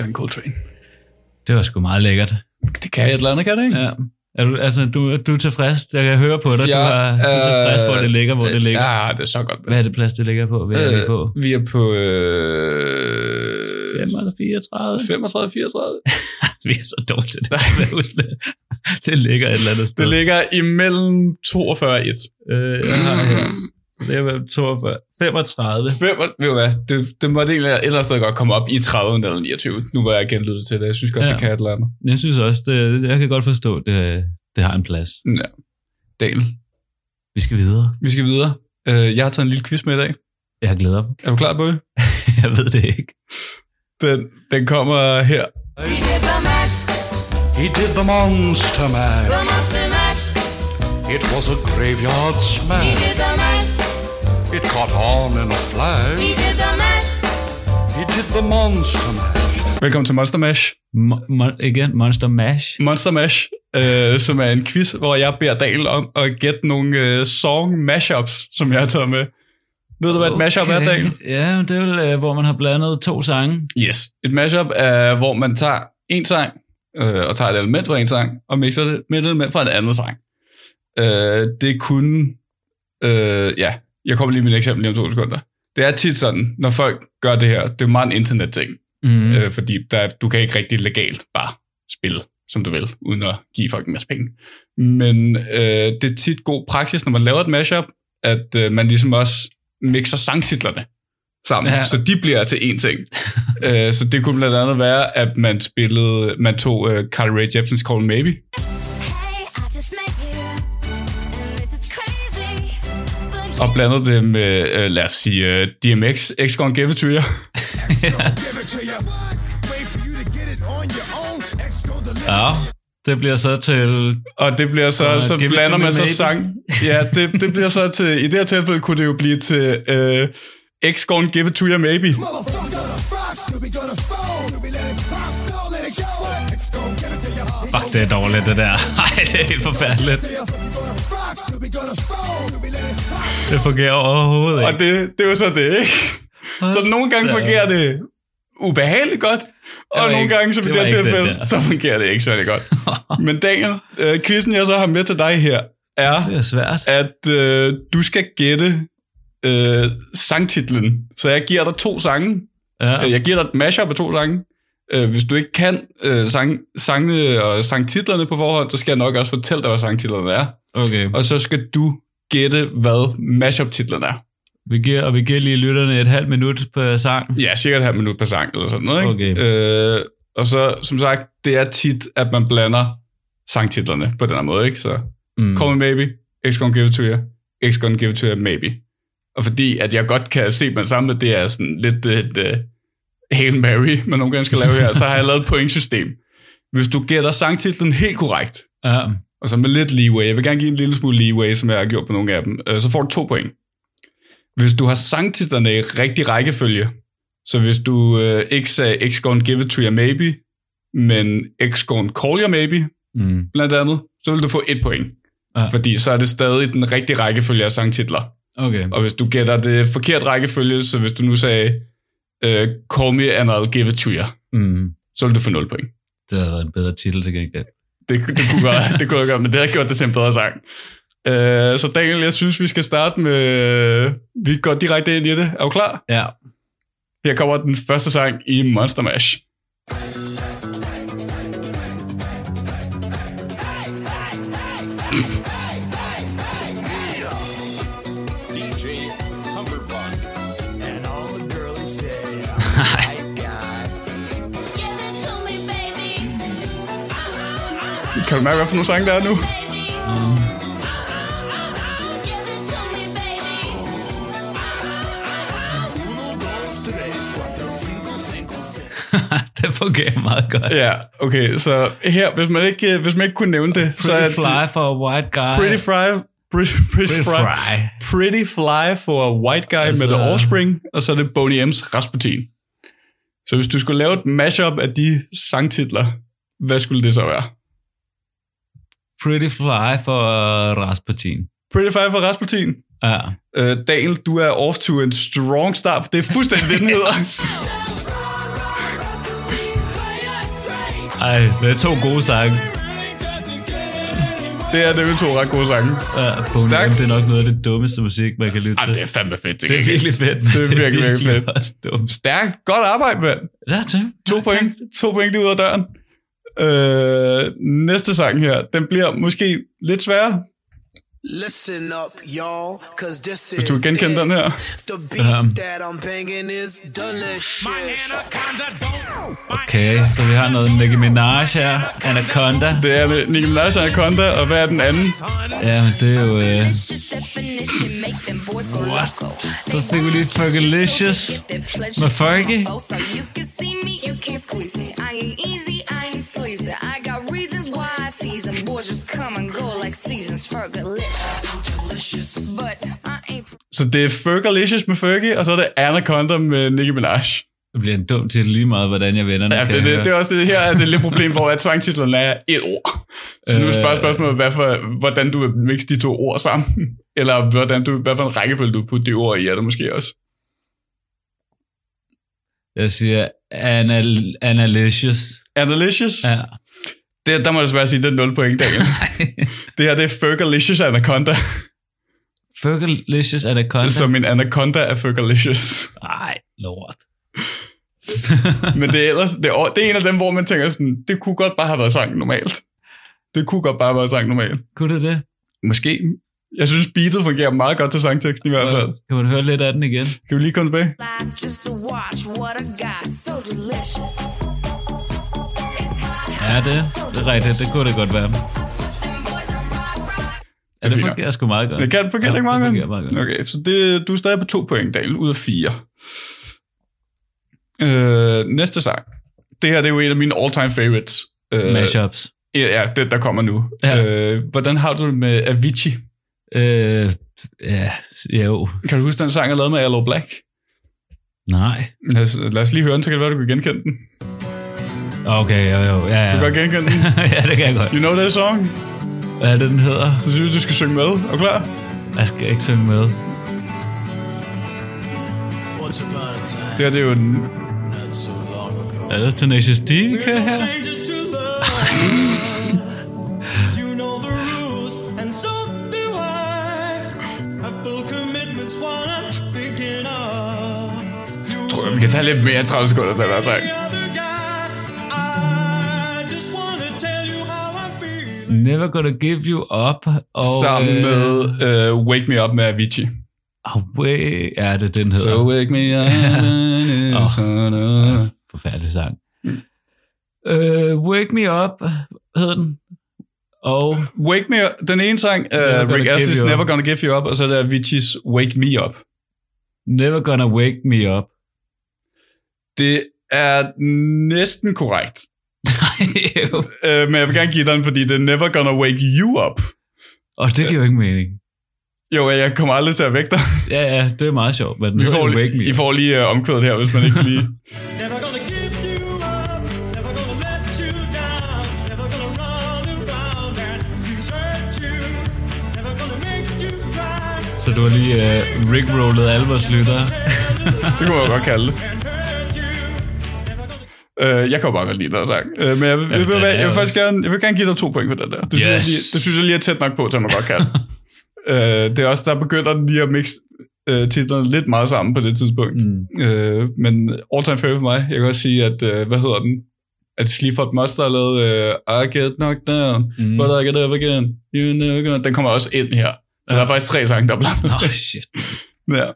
John Coltrane. Det var sgu meget lækkert. Det kan et eller andet, kan det ikke? Ja. Er du, altså, du, du er tilfreds? Jeg kan høre på dig. Ja, du, er, du er tilfreds, hvor det ligger, hvor det ligger. Ja, det er så godt. Hvad er det plads, det ligger på? Hvad er vi på? Øh, vi er på øh, 5 eller 34? 35, 34. vi er så dårlige til det. Jeg det. det ligger et eller andet sted. Det ligger imellem 42 og 1. Øh, jeg har her. Det er vel 42, 35. Fem, ved du hvad, det, det måtte egentlig et eller andet sted godt komme op i 30 eller 29. Nu var jeg genlyttet til det. Jeg synes godt, Ja. det kan et eller andet. Jeg synes også, det, jeg kan godt forstå, det, det har en plads. Ja. Daniel, Vi skal videre. vi skal videre. Øh, Jeg har taget en lille quiz med i dag. Jeg glæder mig. Er du klar på det? *laughs* Jeg ved det ikke. Den, den kommer her. He did the mash, He did the monster mash. the monster mash. It was a graveyard He smash. did the It caught on in a he flash. did the mash. He did the monster mash. Velkommen til Monster Mash. Mo- mon- igen, Monster Mash. Monster Mash, øh, som er en quiz, hvor jeg beder Daniel om at gætte nogle øh, song mashups, som jeg har taget med. Ved du, hvad et mashup er, Daniel? Ja, det er vel, øh, hvor man har blandet to sange. Yes. Et mashup er, hvor man tager en sang, øh, og tager et element fra en sang, og mixer det med et element fra en anden sang. Øh, det kunne... Øh, ja, jeg kommer lige med et eksempel lige om to sekunder. Det er tit sådan, når folk gør det her, det er meget en internetting, Mm. øh, fordi der, du kan ikke rigtig legalt bare spille, som du vil, uden at give folk en masse penge. Men øh, det er tit god praksis, når man laver et mashup, at øh, man ligesom også mixer sangtitlerne sammen, ja. så de bliver til én ting. *laughs* øh, så det kunne blandt andet være, at man spillede, man tog øh, Carly Rae Jepsen's Call Maybe, og blandede det med, øh, lad os sige, øh, DMX, X Gonna Give It To You. Ja, det bliver så til... Og det bliver så, Og så blander man så Maybe. sang. Ja, det, det bliver så til, i det her tilfælde kunne det jo blive til øh, X Gonna Give It To You Maybe. Fuck, det er dårligt, det der. *laughs* Ej, det er helt forfærdeligt. Det fungerer overhovedet Og ikke. det, det er jo så det, ikke? Så nogle gange fungerer det ubehageligt godt, og nogle ikke- gange, som i det her tilfælde, så fungerer det ikke særlig godt. *laughs* Men Daniel, øh, quizzen jeg så har med til dig her, er, Det er svært. at øh, du skal gætte øh, sangtitlen. Så jeg giver dig to sange, Ja. Øh, Jeg giver dig et mashup af to sange. Øh, Hvis du ikke kan øh, sang, sangene og sangtitlerne på forhånd, så skal jeg nok også fortælle dig, hvad sangtitlerne er. Okay. Og så skal du gætte, hvad mashup-titlerne er. Vi giver, og vi giver lige lytterne et halvt minut på sang. Ja, cirka et halvt minut per sang, eller sådan noget. Ikke? Okay. Øh, og så, som sagt, det er tit, at man blander sangtitlerne på den her måde. Ikke? Så Mm. Call Me Maybe, X Gonna Give It To You, X Gonna Give It To You Maybe. Og fordi at jeg godt kan se, at man samlet, det er sådan lidt et uh, Hail Mary, man nogle gange skal lave her, så har jeg lavet et pointsystem. Hvis du gætter sangtitlen helt korrekt, Ja. Og så med lidt leeway, jeg vil gerne give en lille smule leeway, som jeg har gjort på nogle af dem, øh, så får du to point. Hvis du har sangtitlerne i rigtig rækkefølge, så hvis du øh, ikke sagde X Gonna Give It To You Maybe, men X Gonna Call You Maybe, Mm. blandt andet, så vil du få et point. Ja. Fordi så er det stadig den rigtige rækkefølge af sangtitler. Okay. Og hvis du gætter det forkert rækkefølge, så hvis du nu sagde uh, Call Me and I'll Give It To You, Mm. så vil du få 0 point. Det havde været en bedre titel til gengæld. Det, det kunne godt, det kunne jeg godt, men det har gjort det til en bedre sang. Uh, så Daniel, jeg synes, vi skal starte med... Vi går direkte ind i det. Er du klar? Ja. Her kommer den første sang i Monster Mash. Kan du mærke, hvad for nogle sange der er nu? baby. *laughs* det fungerer meget godt. Ja, okay. Så her, hvis man ikke, hvis man ikke kunne nævne det, så er Pretty det fly for a white guy. Pretty Fly, pretty, pretty, Pretty fly, fry. Pretty Fly for a White Guy Altså- med The Offspring, og så er det Boney M's Rasputin. Så hvis du skulle lave et mashup af de sangtitler, hvad skulle det så være? Pretty Fly for øh, Rasputin. Pretty Fly for Rasputin? Ja. Øh, Daniel, du er off to en strong start, det er fuldstændig det, den hedder. *laughs* Ej, det er to gode sange. Det er nemlig to ret gode sange. Ja, på Stærk. det er nok noget af det dummeste musik, man kan lytte Jamen, til. det er fandme fedt. Det, det er virkelig fedt. Det er virkelig, virkelig fedt. Stærkt. Godt arbejde, mand. Ja, tak. To point. To point lige ud af døren. Øh, næste sang her, den bliver måske lidt sværere, Listen up, y'all, cause this hvis is du kan genkende den her. the beat that I'm banging is delicious. Okay, så vi har noget Nicki Minaj her. Anaconda. Det er det. Nicki Minaj og Anaconda, og hvad er den anden? Ja, men det er jo... Øh, Just definition, make them boys go what? loco. Så fik vi lige Fergalicious. Med Fergie. So you can see me, you can't squeeze me. I got reasons why I tease them. Boys just come and go like seasons. Fergalicious. Så det er Fergalicious med Fergie, og så er det Anaconda med Nicki Minaj. Det bliver en dum til lige meget, hvordan jeg vender den. Ja, det, det, det er også det her er det lidt problem, hvor at sangtitlen er et ord. Så nu er Øh. spørger spørgsmålet, hvad for, hvordan du vil mixe de to ord sammen. Eller hvordan du, hvad for en rækkefølge du putter de ord i, er det måske også. Jeg siger Anal Analicious. Analicious? Ja. Det, der må jeg desværre sige, det er 0 point, Daniel. *laughs* det her, det er Fergalicious Anaconda. Fergalicious Anaconda. Så min Anaconda er Fergalicious. Ej, lort. *laughs* Men det er, ellers, det, er, det er en af dem, hvor man tænker sådan, det kunne godt bare have været sang normalt. Det kunne godt bare have været sang normalt. Kunne det det? Måske. Jeg synes, beatet fungerer meget godt til sangteksten i hvert fald. Kan man høre lidt af den igen? Kan vi lige komme tilbage? just to watch what I got. So delicious. Ja, det, det er rigtigt. Det kunne det godt være. Ja, det fungerer sgu meget godt. Det kan fungere Ja, ikke meget, det fungerer meget godt. Okay, så det, du er stadig på to point, Daniel, ud af fire. Øh, næste sang. Det her det er jo en af mine all-time favorites. Øh, Mashups. Ja, det, der kommer nu. Ja. Øh, hvordan har du det med Avicii? Øh, ja, jo. Kan du huske den sang, jeg lavede med Allo Black? Nej. Lad os, lad os lige høre den, så kan det være, du kan genkende den. Okay, jo, jo. Ja, ja. Du kan godt genkende den. *laughs* ja, det kan jeg godt. You know that song? Hvad er det, den hedder? Så synes du skal synge med. Er du klar? Jeg skal ikke synge med. Det her, det er jo en... not so long ago. Er det Tenacious D, vi kører her? Jeg tror, vi kan tage lidt mere end 30 sekunder, den der sang. Never Gonna Give You Up. Og, Sammen øh, med uh, Wake Me Up med Avicii. Away. Ja, det den hedder. So wake me up. *laughs* Åh. sådan. Forfærdelig sang. Øh, Wake Me Up hed den. Og Wake Me Up. Den ene sang, uh, Rick Astley's. Never Gonna Give You Up, og så er det Avicii's Wake Me Up. Never Gonna Wake Me Up. Det er næsten korrekt. Uh, men jeg vil gerne give dig den, fordi det er Never Gonna Wake You Up. Og det giver jo ikke mening. Jo, jeg kommer aldrig til at vække dig. Ja, ja, det er meget sjovt, men I får, jo Wake Me I får lige uh, omkvædet her, hvis man ikke lige... *laughs* Never gonna give you up, never gonna let you down, never gonna run around and desert you, never gonna make you cry Så du har lige uh, Rick-rollet alle vores lyttere. *laughs* Det kunne man godt kalde det. *laughs* Uh, jeg kan jo bare godt lide den sang. Uh, men jeg, vil, jeg, vil, er jeg, vil faktisk gerne, jeg vil gerne give dig to point på den der. Det, synes, jeg, Yes. lige, det synes jeg lige er tæt nok på, til man godt kan. uh, *laughs* det er også, der begynder den lige at mixe uh, titlerne lidt meget sammen på det tidspunkt. Mm. Uh, men all time favorite for mig. Jeg kan også sige, at, uh, hvad hedder den? At Sleaford Monster har lavet uh, I Get Knocked Down, Mm. But I Get Up Again, You Never Gonna... Den kommer også ind her. Så der er faktisk tre sange, der er blandet. Oh, shit. *laughs* Ja.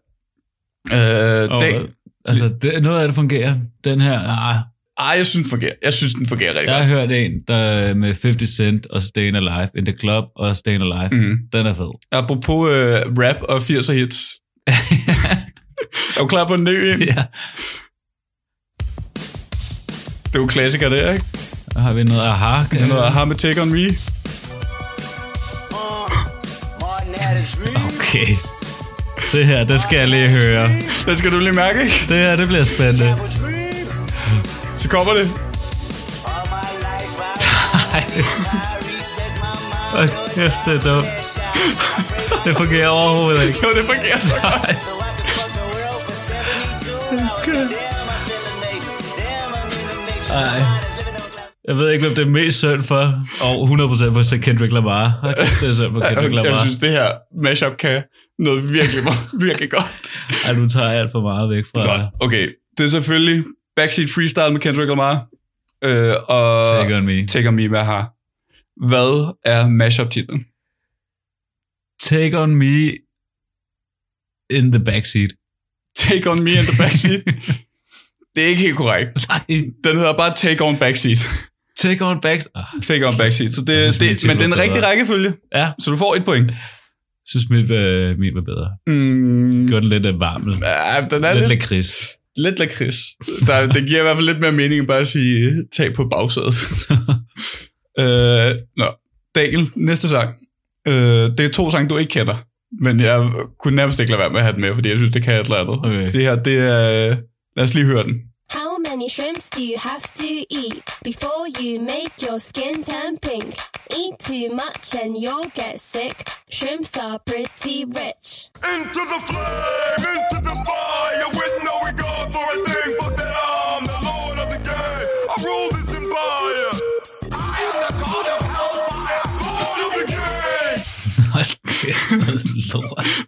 Uh, Og, dag, altså, det, noget af det fungerer. Den her, ah, ej, jeg synes, den fungerer. Jeg synes, den fungerer rigtig jeg godt. har hørt en, der med 50 Cent og Stayin' Alive, In The Club og Stayin' Alive. Mm. Den er fed. Apropos uh, rap og 80'er hits. *laughs* er du klar på en ny en? ja. Det er jo klassiker, det er, ikke? Så har vi noget aha. Er noget Aha med Take On Me. Okay. Det her, det skal jeg lige høre. Det skal du lige mærke, ikke? Det her, det bliver spændende. My Hold mind. kæft, det er dumt. Det fungerer overhovedet ikke. Jo, det fungerer så godt. Nej. So I can fuck the world for 72 hours. Damn, I'm feeling amazing. Damn, I'm in the matrix. Ej. Jeg ved ikke, hvem det er mest synd for. Og 100% for Kendrick Lamar. Det er synd for Kendrick Jeg, jeg Lamar. synes, det her mashup kan noget virkelig, virkelig godt. Ej, du tager alt for meget væk fra... Godt. Okay, det er selvfølgelig Backseat Freestyle med Kendrick Lamar. Øh, og Take on me. Take on me, hvad jeg har. Hvad er mashup-titlen? Take on me in the backseat. Take on me in the backseat. *laughs* det er ikke helt korrekt. Nej, Den hedder bare Take on Backseat. take on back... Ah, Take on Backseat. Så det, synes, det, men det er en var rigtig bedre. rækkefølge. ja, Så du får et point. jeg synes, mit, øh, min var bedre. Mm, Gør den lidt øh, varm. ja, den er Lidt lidt, lakrids. Lidt lakrids. Der, det giver i hvert fald lidt mere mening end bare at sige, tag på bagsædet. *laughs* øh, nå, Daniel, næste sang. Øh, det er to sange, du ikke kender. Men jeg kunne nærmest ikke lade være med at have den med, fordi jeg synes, det kan et eller andet. Okay. Det her, det er... Lad os lige høre den. How many shrimps do you have to eat before you make your skin turn pink? Eat too much and you'll get sick. Shrimps are pretty rich. Into the flame, into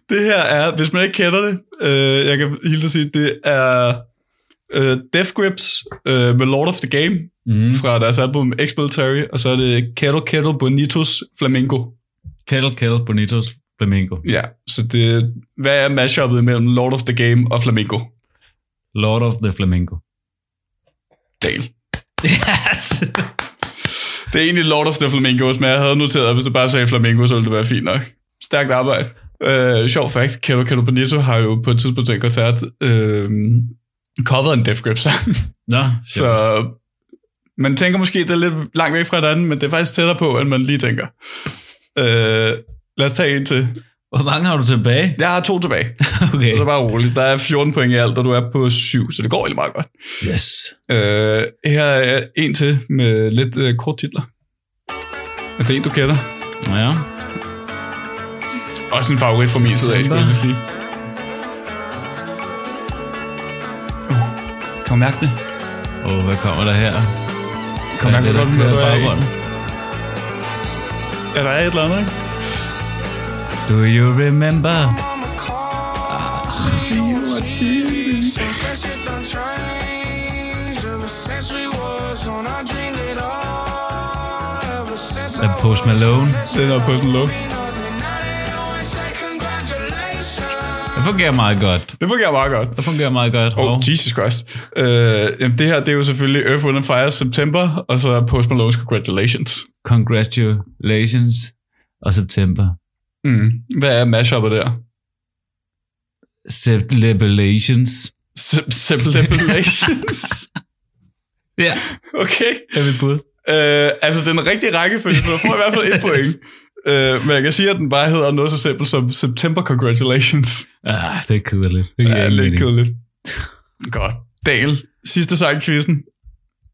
Det her er, hvis man ikke kender det, øh, jeg kan at sige, det er øh, Death Grips øh, med Lord of the Game Mm. fra deres album Ex-Military, og så er det Kettle Kettle Bonitos Flamingo. Kettle, kettle, bonitos, flamingo. Ja, så det, hvad er mashuppet mellem Lord of the Game og Flamingo? Lord of the Flamingo. Dal. Yes! Det er egentlig Lord of the Flamingos, men jeg havde noteret, at hvis du bare sagde Flamingo, så ville det være fint nok. Stærkt arbejde. Øh, sjov fact, Kettle Kettle Bonito har jo på et tidspunkt til en koncert øh, coveret en Death Grip sang. *laughs* Nå, Så så... man tænker måske, det er lidt langt væk fra hinanden, men det er faktisk tættere på, end man lige tænker. Øh, lad os tage en til. Hvor mange har du tilbage? Jeg har to tilbage, *laughs* Okay. så bare roligt. Der er 14 point i alt, og du er på 7, så det går egentlig meget godt. Yes. Øh, her er en til med lidt øh, kort titler. Er det en, du kender? Ja. Også en favorit fra min side af, skulle jeg sige. Uh, kan du mærke det? Og hvad kommer der her? Kan du mærke, hvor godt den kører er? baggrunden? Ja, der er et eller andet, ikke? Do you remember? The Post Malone. Det er noget på sådan Det fungerer meget godt. Det fungerer meget godt. Det fungerer meget godt. Oh, Og Jesus Christ. Øh, jamen, det her, det er jo selvfølgelig Earth, Wind Fire September, og så Post Malone's Congratulations. Congratulations og September. Mm. Hvad er mashuppet der? Celebrations. Celebrations. *laughs* Ja, okay. er mit bud. Øh, altså, den rigtige rækkefølge, så du får i hvert fald et point. *laughs* Øh, men jeg kan sige, at den bare hedder noget så simpelt som September Congratulations. *laughs* Ah, det er kedeligt. Det giver Ja, lidt mening. kedeligt. Godt. Daniel, sidste sang i quizzen.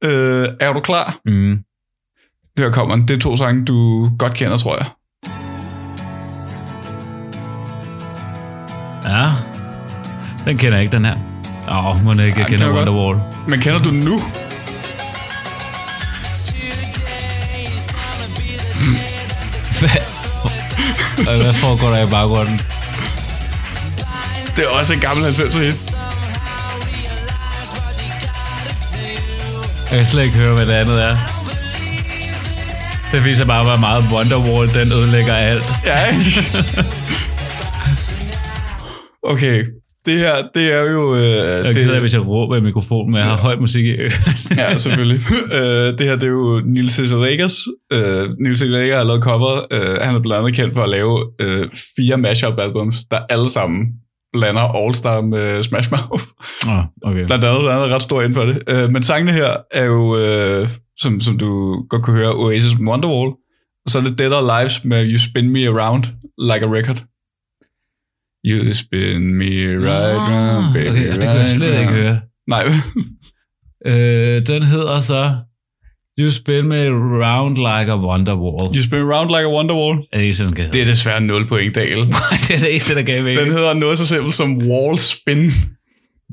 Øh, er du klar? Mm. Her kommer den. Det er to sange, du godt kender, tror jeg. Ja, den kender jeg ikke, den her. Åh, oh, må ikke, Ej, jeg den kender er. Wonderwall. Men kender du den nu? Og hvad foregår der i baggrunden? Det er også en gammel 90'er hit. Jeg kan slet ikke høre, hvad det andet er. Det viser bare, hvor meget Wonderwall, den ødelægger alt. Ja, ikke? *laughs* Okay, det her, det er jo... Øh, Jeg det, ked af, hvis jeg råber i mikrofonen, men jeg har høj musik i. *laughs* Ja, selvfølgelig. *laughs* øh, det her, det er jo Nils Cesarigas. Øh, Nils Cesarigas har lavet cover. Øh, han er blandt andet kendt for at lave øh, fire mashup-albums, der alle sammen blander All Star med Smash Mouth. Åh, okay. Blandt andet, han er ret stor inden for det. Øh, men sangene her er jo, øh, som, som du godt kunne høre, Oasis Wonderwall. Og så er det Dead or Lives med You Spin Me Around Like a Record. You spin me right oh, round, baby, okay, right det kunne jeg slet round. ikke høre. Nej. øh, den hedder så You spin me round like a wonderwall. You spin round like a wonderwall. Er det ikke sådan, Det er desværre 0 point, Dale. *laughs* det er det eneste, der gav mig. Den hedder noget så simpelt som wall spin.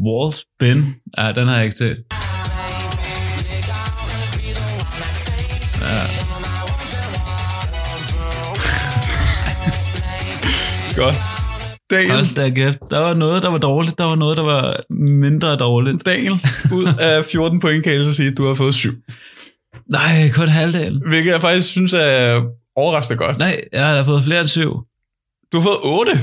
Wall spin? Ja, den har jeg ikke set. Ja. Godt. Daniel, Hold da kæft. Der var noget, der var dårligt. Der var noget, der var mindre dårligt. Daniel, ud af *laughs* 14 point kan jeg så sige, at du har fået 7. Nej, kun halvdelen. Hvilket jeg faktisk synes er overraskende godt. Nej, jeg har fået flere end syv. Du har fået 8.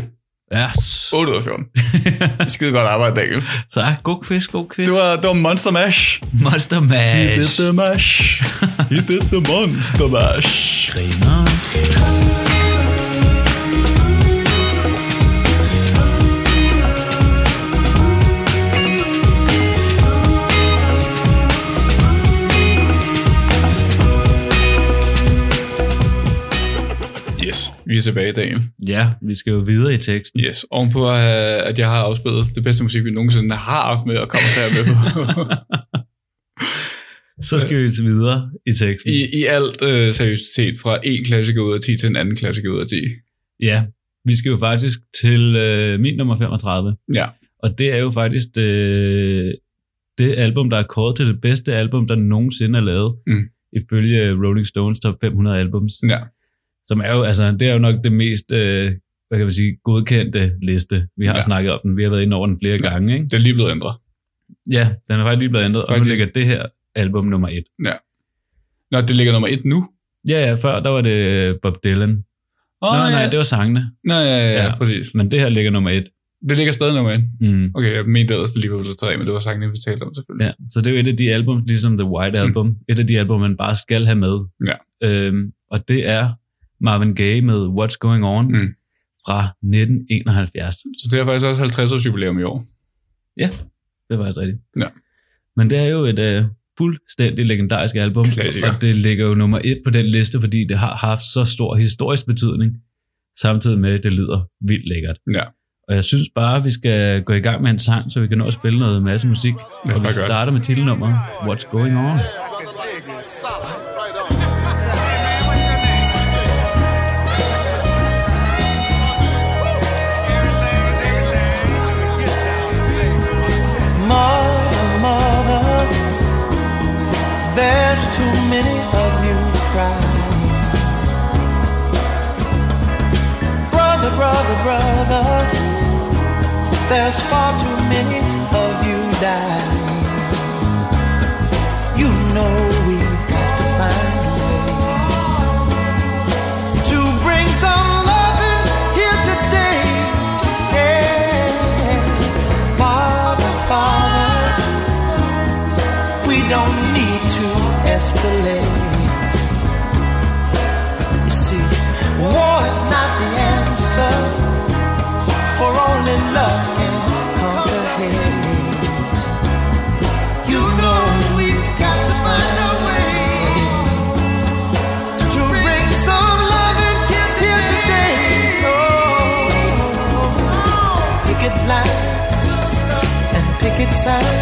Ja, 8 ud af 14. *laughs* Skide godt arbejde, Daniel. tak. God quiz, god quiz. Det var, det var Monster Mash. Monster He Mash. did the mash. He did the monster mash. Griner. Vi er tilbage, Daniel. Ja, vi skal jo videre i teksten. Yes, ovenpå øh, at jeg har afspillet det bedste musik, vi nogensinde har haft med at komme her med på. *laughs* Så skal vi videre i teksten. I, I alt øh, seriøsitet fra en klassiker ud af 10 til en anden klassiker ud af 10. Ja, vi skal jo faktisk til øh, min nummer 35. Ja, Og det er jo faktisk det, det album, der er kåret til det bedste album, der nogensinde er lavet. Mm. Ifølge Rolling Stones top 500 albums. ja. Som er jo, altså, det er jo nok det mest, øh, hvad kan man sige, godkendte liste. Vi har Ja. ja. snakket om den. Vi har været inde over den flere Ja. gange, ikke? Det er lige blevet ændret. Ja, den er faktisk lige blevet ændret, og nu Faktisk. ligger det her album nummer et. Nå, det ligger nummer et nu. Ja, ja, før der var det Bob Dylan. Oh, nej, nej, det var sangene. Nej, ja, ja, ja, Ja. præcis. Men det her ligger nummer et. Det ligger stadig nummer et. Mm. Okay, jeg mente ellers, det lige var blevet tre, men det var sangen, vi talte om selvfølgelig. Ja, så det er jo et af de album, ligesom The White Album, mm. et af de album, man bare skal have med. Ja. Øhm, og det er Marvin Gaye med What's Going On Mm. fra 1971. Så det er faktisk også 50 års jubilæum i år. Ja, det var altså rigtigt. Ja. Men det er jo et uh, fuldstændig legendarisk album, Klassiker. og det ligger jo nummer et på den liste, fordi det har haft så stor historisk betydning, samtidig med, at det lyder vildt lækkert. Ja. Og jeg synes bare, at vi skal gå i gang med en sang, så vi kan nå at spille noget masse musik. Ja, og vi godt. starter med titelnummeret What's Going On. There's far too many of you dying. You know we've got to find a way to bring some love here today. Yeah. Father, Father, we don't need to escalate. side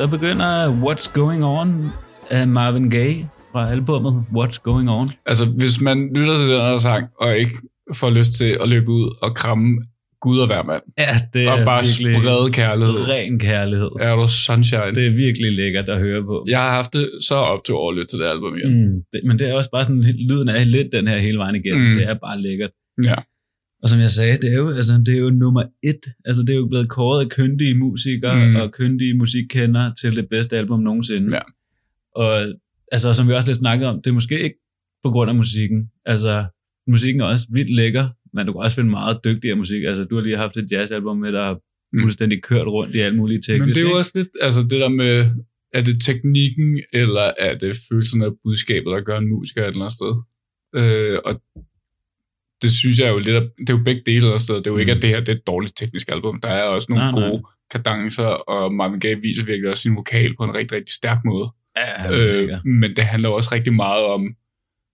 der begynder What's Going On af Marvin Gaye fra albumet What's Going On. Altså, hvis man lytter til den her sang, og ikke får lyst til at løbe ud og kramme Gud og hver mand, Ja, det og er bare virkelig sprede kærlighed, ren kærlighed. er du sunshine. Det er virkelig lækkert at høre på. Jeg har haft det så op til at lytte til det album igen. Mm, det, men det er også bare sådan, lyden er lidt den her hele vejen igennem. Mm. Det er bare lækkert. Ja. Og som jeg sagde, det er jo, altså, det er jo nummer et. Altså, det er jo blevet kåret af kyndige musikere Mm. og kyndige musikkendere til det bedste album nogensinde. Ja. Og altså, som vi også lidt snakkede om, det er måske ikke på grund af musikken. Altså, musikken er også vildt lækker, men du kan også finde meget dygtigere musik. Altså, du har lige haft et jazzalbum med, der har Mm. fuldstændig kørt rundt i alt muligt teknisk. Men det er jo også lidt, altså det der med, er det teknikken, eller er det følelsen af budskabet, der gør en musiker et eller andet sted? Øh, og det synes jeg jo lidt, af- det er jo begge dele et eller andet sted. Det er jo ikke, Mm. at det her det er et dårligt teknisk album. Der er også nogle Nej, nej. gode kadencer, og Marvin Gaye viser virkelig også sin vokal på en rigtig, rigtig stærk måde. Ja, er Øh, men det handler også rigtig meget om,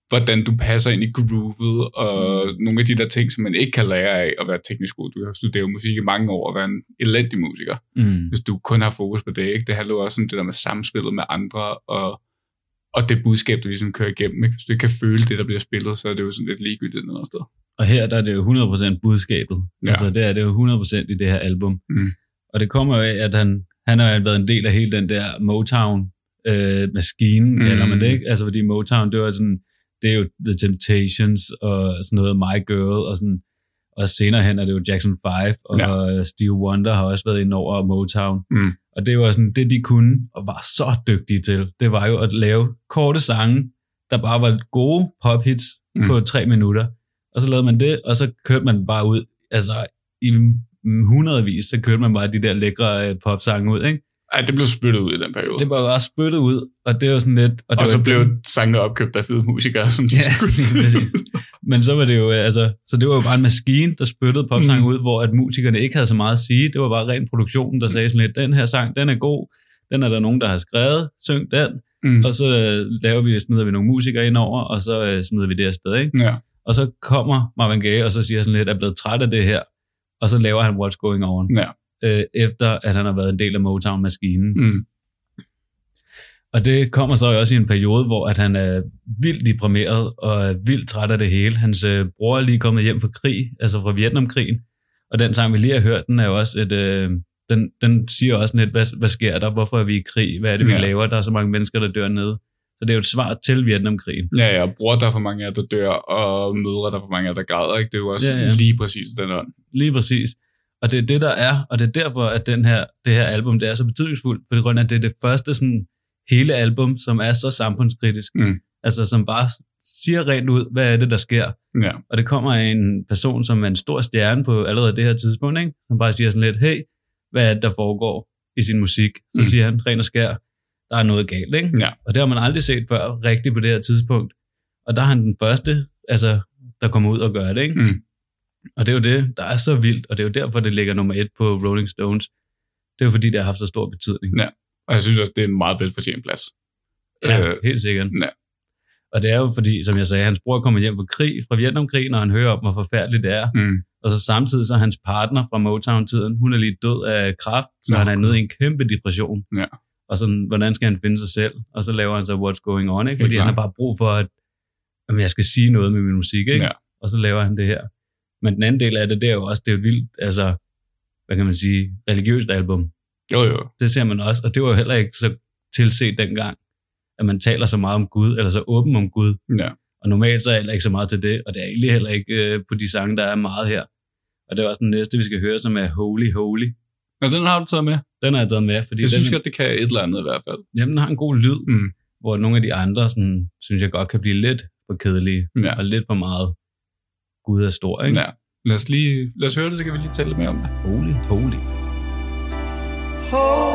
hvordan du passer ind i groovet, og Mm. nogle af de der ting, som man ikke kan lære af at være teknisk god. Du kan studere jo musik i mange år og være en elendig musiker Mm. hvis du kun har fokus på det. Ikke? Det handler jo også om det der med samspillet med andre, og, og det budskab, du ligesom kører igennem. Ikke? Hvis du ikke kan føle det, der bliver spillet, så er det jo sådan lidt ligegyldigt et andet sted. Og her der er det jo 100% budskabet. Ja. Altså det er det jo 100% i det her album. Mm. Og det kommer jo af, at han, han har jo været en del af hele den der Motown øh, maskinen, Mm. mm. kalder man det, ikke? Altså fordi Motown, det var sådan, det er jo The Temptations og sådan noget My Girl og sådan, og senere hen er det jo Jackson 5 og Ja. Steve Wonder har også været inde over Motown. Mm. Og det var sådan, det de kunne og var så dygtige til, det var jo at lave korte sange, der bare var gode pophits Mm. på tre minutter. Og så lavede man det, og så kørte man bare ud, altså i hundredvis, så kørte man bare de der lækre øh, popsange ud, ikke? Ej, det blev spyttet ud i den periode. Det var bare spyttet ud, og det var sådan lidt... Og, det og så blev dem- sangene opkøbt af fede musikere, som de Ja, *laughs* præcis. Men så var det jo, øh, altså, så det var jo bare en maskine, der spyttede popsange Mm. ud, hvor at musikerne ikke havde så meget at sige. Det var bare ren produktionen, der sagde sådan lidt, den her sang, den er god, den er der nogen, der har skrevet, syng den, Mm. og så øh, laver vi, smider vi nogle musikere ind over, og så øh, smider vi det afsted, ikke? Ja. Og så kommer Marvin Gaye, og så siger sådan lidt, er blevet træt af det her, og så laver han What's Going On, Ja. Øh, efter at han har været en del af Motown-maskinen. Mm. Og det kommer så også i en periode, hvor at han er vildt deprimeret og er vildt træt af det hele. Hans øh, bror er lige kommet hjem fra krig, altså fra Vietnamkrigen. Og den sang, vi lige har hørt, den er jo også et... Øh, den, den siger også lidt, hvad, hvad sker der? Hvorfor er vi i krig? Hvad er det, vi Ja. laver? Der er så mange mennesker, der dør nede. Så det er jo et svar til Vietnamkrigen. Ja, ja, bror, der er for mange af der dør, og mødre, der er for mange af der græder. Ikke? Det er jo også Ja, ja. lige præcis den ånd. Lige præcis. Og det er det, der er, og det er derfor, at den her, det her album det er så betydningsfuldt, på grund af, at det er det første sådan, hele album, som er så samfundskritisk. Mm. Altså, som bare siger rent ud, hvad er det, der sker. Ja. Og det kommer af en person, som er en stor stjerne på allerede det her tidspunkt, ikke? som bare siger sådan lidt, hey, hvad er det, der foregår i sin musik? Så Mm. siger han, ren og skær, der er noget galt, ikke? Ja. Og det har man aldrig set før, rigtigt på det her tidspunkt. Og der er han den første, altså, der kommer ud og gør det, ikke? Mm. Og det er jo det, der er så vildt, og det er jo derfor, det ligger nummer et på Rolling Stones. Det er jo fordi, det har haft så stor betydning. Ja. Og jeg synes også, det er en meget velfortjent plads. Ja, Øh, helt sikkert. ja. Og det er jo fordi, som jeg sagde, hans bror kommer hjem fra krig, fra Vietnamkrigen, og han hører om, hvor forfærdeligt det er. Mm. Og så samtidig så er hans partner fra Motown-tiden, hun er lige død af kræft, så Nå. han er nede i en kæmpe depression. Ja. Og sådan, hvordan skal han finde sig selv? Og så laver han så What's Going On, ikke? Fordi han har bare brug for, at jamen, jeg skal sige noget med min musik, ikke? Ja. Og så laver han det her. Men den anden del af det, det er jo også, det er vildt, altså, hvad kan man sige, religiøst album. Jo, jo. Det ser man også, og det var jo heller ikke så tilset dengang, at man taler så meget om Gud, eller så åben om Gud. Ja. Og normalt så er jeg heller ikke så meget til det, og det er egentlig heller ikke øh, på de sange, der er meget her. Og det er også den næste, vi skal høre, som er Holy Holy. Og den har du taget med. Den har jeg taget med, fordi Jeg den, synes godt, det kan et eller andet i hvert fald. jamen, den har en god lyd, Mm. hvor nogle af de andre, sådan, synes jeg godt kan blive lidt for kedelige, Ja. og lidt for meget Gud er stor, ikke? ja. Lad os, lige, lad os høre det, så kan vi lige tale lidt mere om det. Holy, holy. Come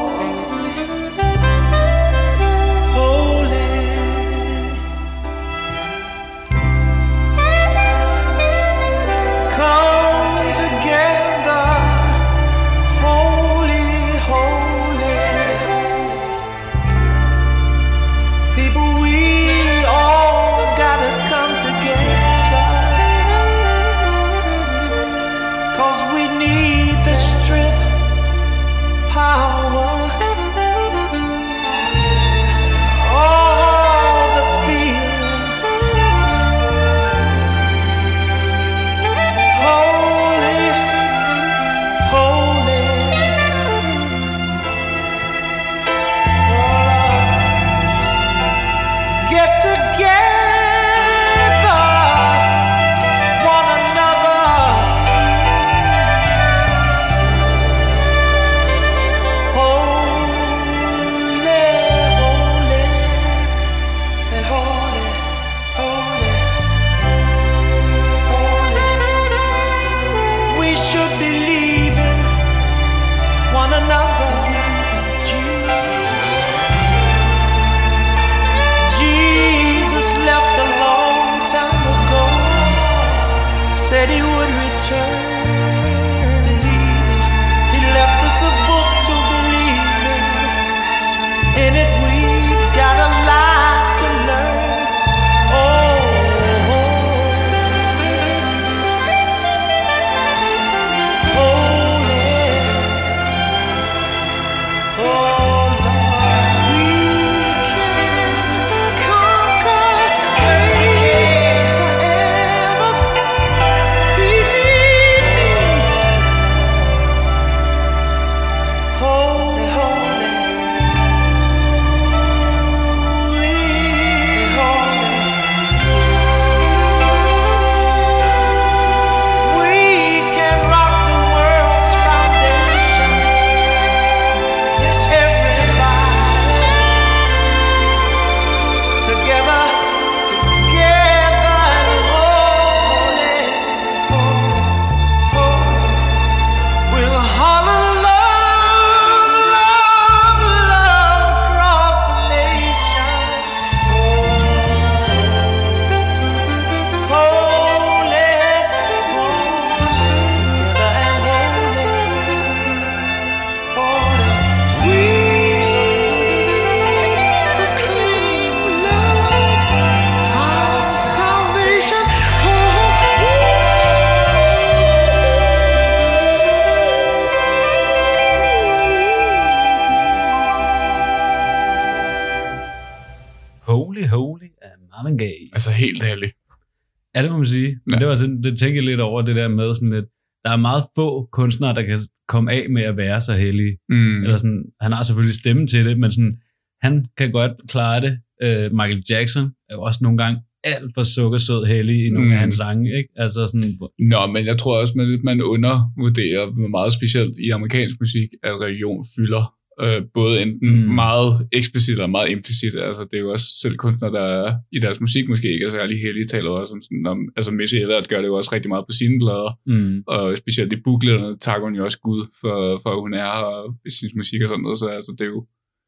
det tænker jeg lidt over det der med sådan lidt, der er meget få kunstnere, der kan komme af med at være så heldige. Mm. Eller sådan, han har selvfølgelig stemmen til det, men sådan, han kan godt klare det. Uh, Michael Jackson er jo også nogle gange alt for sukkersød heldig i nogle mm. af hans sange, ikke? Altså sådan, Nå, men jeg tror også, man, man undervurderer meget specielt i amerikansk musik, at religion fylder øh, både enten Mm. meget eksplicit og meget implicit. Altså, det er jo også selv kunstnere, der er, i deres musik måske ikke er særlig heldige, taler også om sådan, om, altså Missy Elliott gør det jo også rigtig meget på sine blader, mm, og specielt i bookletterne takker hun jo også Gud for, for at hun er her i sin musik og sådan noget, så altså, det er jo,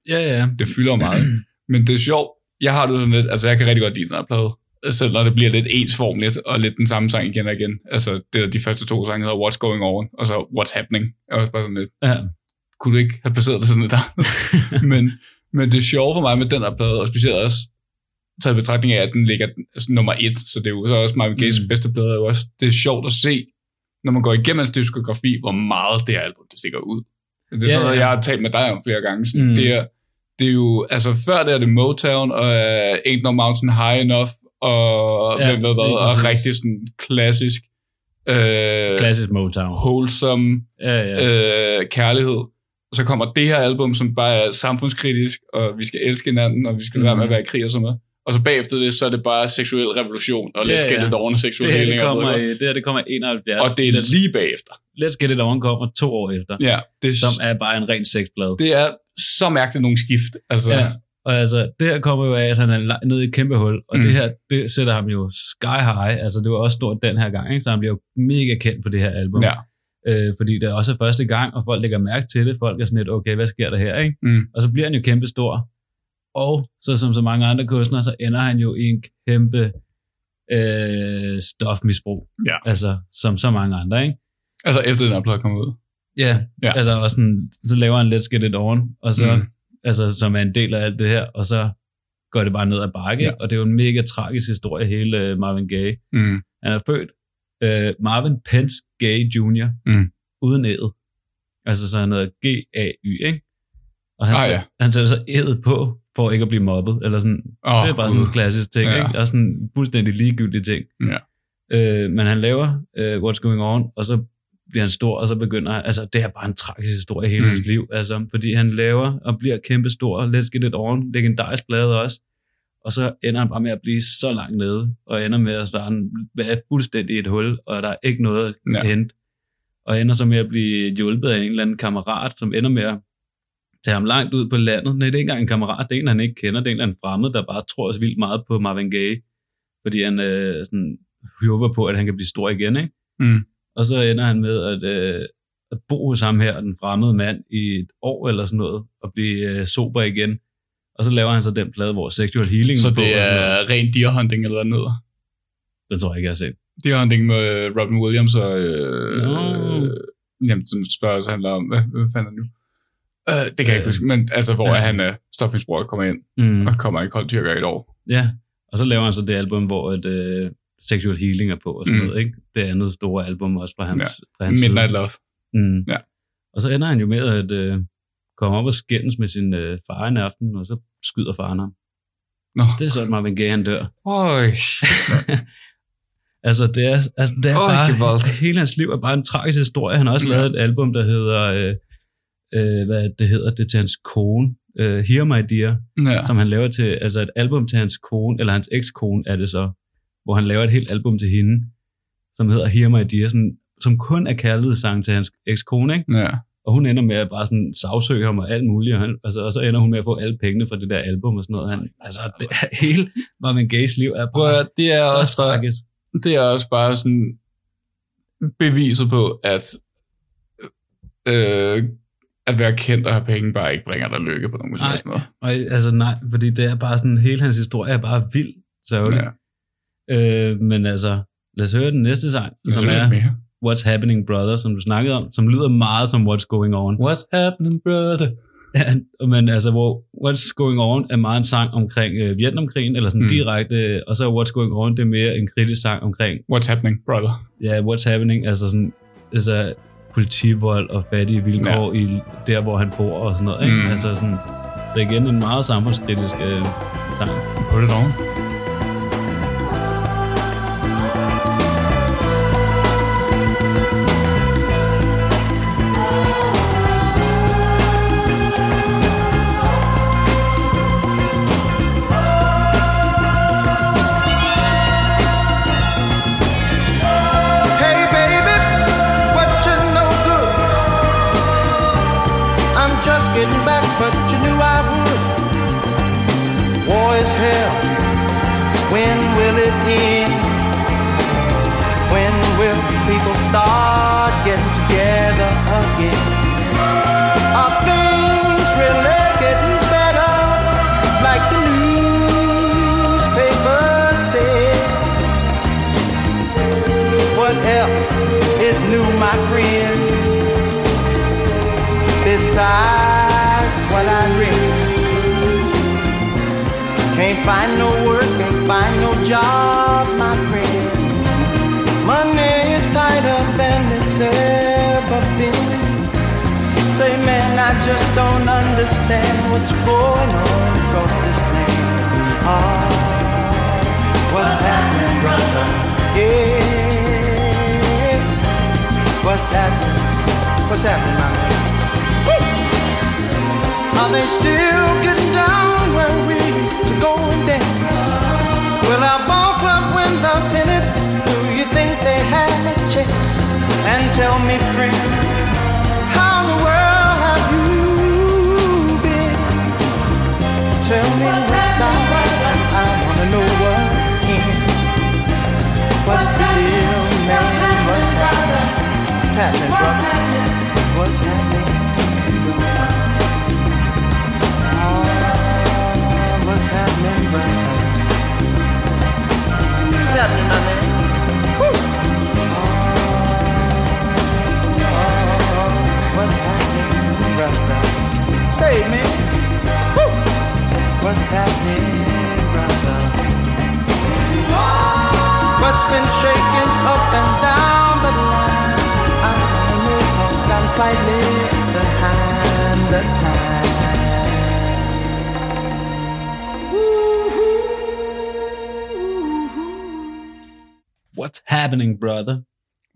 ja, ja. det fylder meget. Men det er sjovt, jeg har det sådan lidt, altså jeg kan rigtig godt lide den her plade, selv når det bliver lidt ensformligt, og lidt den samme sang igen og igen. Altså, det der, de første to sange hedder What's Going On, og så What's Happening. Jeg var også bare sådan lidt, ja. Kunne du ikke have placeret det sådan der? *laughs* men, men det sjove for mig med den her plade, og specielt også taget i betragtning af, at den ligger altså, nummer et, så det er jo så også Marvin Gaye's Mm. bedste plade, jo også, det er sjovt at se, når man går igennem hans diskografi, hvor meget det her album, det stikker ud. Det er Ja, sådan noget, ja. jeg har talt med dig om flere gange. Sådan, Mm. det, er, det er jo, altså før det er det Motown, og uh, Ain't No Mountain High Enough, og Ja, ved hvad, lige og præcis. rigtig sådan klassisk, øh, Klassisk Motown. wholesome Ja, ja. øh, kærlighed. Og så kommer det her album, som bare er samfundskritisk, og vi skal elske hinanden, og vi skal mm. være med at være i krig og sådan noget. Og så bagefter det, så er det bare seksuel revolution, og let's Ja, get ja. it on seksuel det her, healing. det kommer, i, det her, det kommer i 71. Og det er Let's, lige bagefter. Let's Get It On kommer to år efter, Ja, det som er bare en ren sexblad. det er så mærkeligt nogle skift. Altså, Ja. Og altså, det her kommer jo af, at han er nede i et kæmpe hul, og. Mm. det her, det sætter ham jo sky high, altså det var også stort den her gang, ikke? så han bliver jo mega kendt på det her album. ja. Øh, fordi det er også første gang, og folk lægger mærke til det, folk er sådan lidt, okay, hvad sker der her, ikke? Mm. Og så bliver han jo kæmpe stor, og så som så mange andre kunstnere, så ender han jo i en kæmpe øh, stofmisbrug, Ja. altså som så mange andre, ikke? Altså efter den her plade kom ud. Ja, Ja. eller også sådan, så laver han Let's Get It On, og så, mm. Altså, som er en del af alt det her, og så går det bare ned ad bakke, Ja. og det er jo en mega tragisk historie, hele uh, Marvin Gaye. Mm. Han er født uh, Marvin Pence Gaye Jr., Mm. uden ædet. Altså, så han hedder G-A-Y, ikke? Og han, Ah, ja. han sætter så ædet på, for ikke at blive mobbet, eller sådan. Oh, det er bare sådan en klassisk ting, Ja. ikke? Og sådan en fuldstændig ligegyldig ting. Ja. Øh, men han laver uh, What's Going On, og så bliver han stor, og så begynder altså det er bare en tragisk historie i hele Mm. hans liv, altså, fordi han laver og bliver kæmpe stor, Let's Get It On, legendarisk plade også, og så ender han bare med at blive så langt nede, og ender med at starte være fuldstændig et hul, og der er ikke noget at Ja. ja. hente, og ender så med at blive hjulpet af en eller anden kammerat, som ender med at tage ham langt ud på landet. Nej, det er ikke engang en kammerat, det er en, han ikke kender, det er en eller anden fremmed, der bare tror så vildt meget på Marvin Gaye, fordi han øh, sådan, håber på, at han kan blive stor igen, ikke? Mm. Og så ender han med at, øh, at bo hos ham her, den fremmede mand, i et år eller sådan noget, og blive øh, sober igen. Og så laver han så den plade, hvor Sexual Healing Så på. det noget. er ren deer hunting eller hvad det hedder. Den tror jeg ikke, jeg har set. De har en ting med øh, Robin Williams og... Øh, Nå. øh, jamen, som spørger også handler om... Hvad, hvad fanden er nu? Øh, det kan jeg ikke Øh, huske, men altså, hvor ja. han er stofmisbruger kommer ind Mm. og kommer i kold tyrker i et år. Ja, og så laver han så det album, hvor et, uh, Sexual Healing er på og sådan Mm. noget, ikke? Det andet store album også fra hans, Ja. fra hans Midnight side. Love. Mm. Ja. Og så ender han jo med at uh, komme op og skændes med sin uh, far en aften, og så skyder faren ham. Nå. Det er sådan, Marvin Gaye han dør. Øj, *laughs* Altså, det er, altså, det er Åh, bare, gevaldigt. hele hans liv er bare en tragisk historie. Han har også Ja. lavet et album, der hedder, øh, øh, hvad det hedder, det til hans kone, øh, Hear My Dear, ja. som han laver til, altså et album til hans kone, eller hans ekskone er det så, hvor han laver et helt album til hende, som hedder Hear My Dear, sådan, som kun er kærlighedssang til hans ekskone, ikke? ja. Og hun ender med at bare sådan sagsøge ham og alt muligt, og, han, altså, og så ender hun med at få alle pengene fra det der album og sådan noget. Han, altså, det er *laughs* hele Marvin Gayes liv er Prøv at, bare høre, det er så også bare, det er også bare sådan beviset på, at øh, at være kendt og have penge bare ikke bringer dig lykke på nogen Nej, måde. og, altså nej, fordi det er bare sådan, hele hans historie er bare vild sørgelig. Ja. Ja. Øh, men altså, lad os høre den næste sang, som er mere. What's Happening Brother, som du snakkede om, som lyder meget som What's Going On. What's happening, brother? Ja, men altså, hvor What's Going On er meget en sang omkring øh, Vietnamkrigen, eller sådan Mm. direkte, øh, og så What's Going On, det er mere en kritisk sang omkring, What's happening, brother? ja, What's Happening, altså sådan, altså politivold og fattige vilkår ja. i der, hvor han bor og sådan noget, ikke? Mm. Altså sådan, det er igen en meget samfundskritisk øh, sang. Put it on.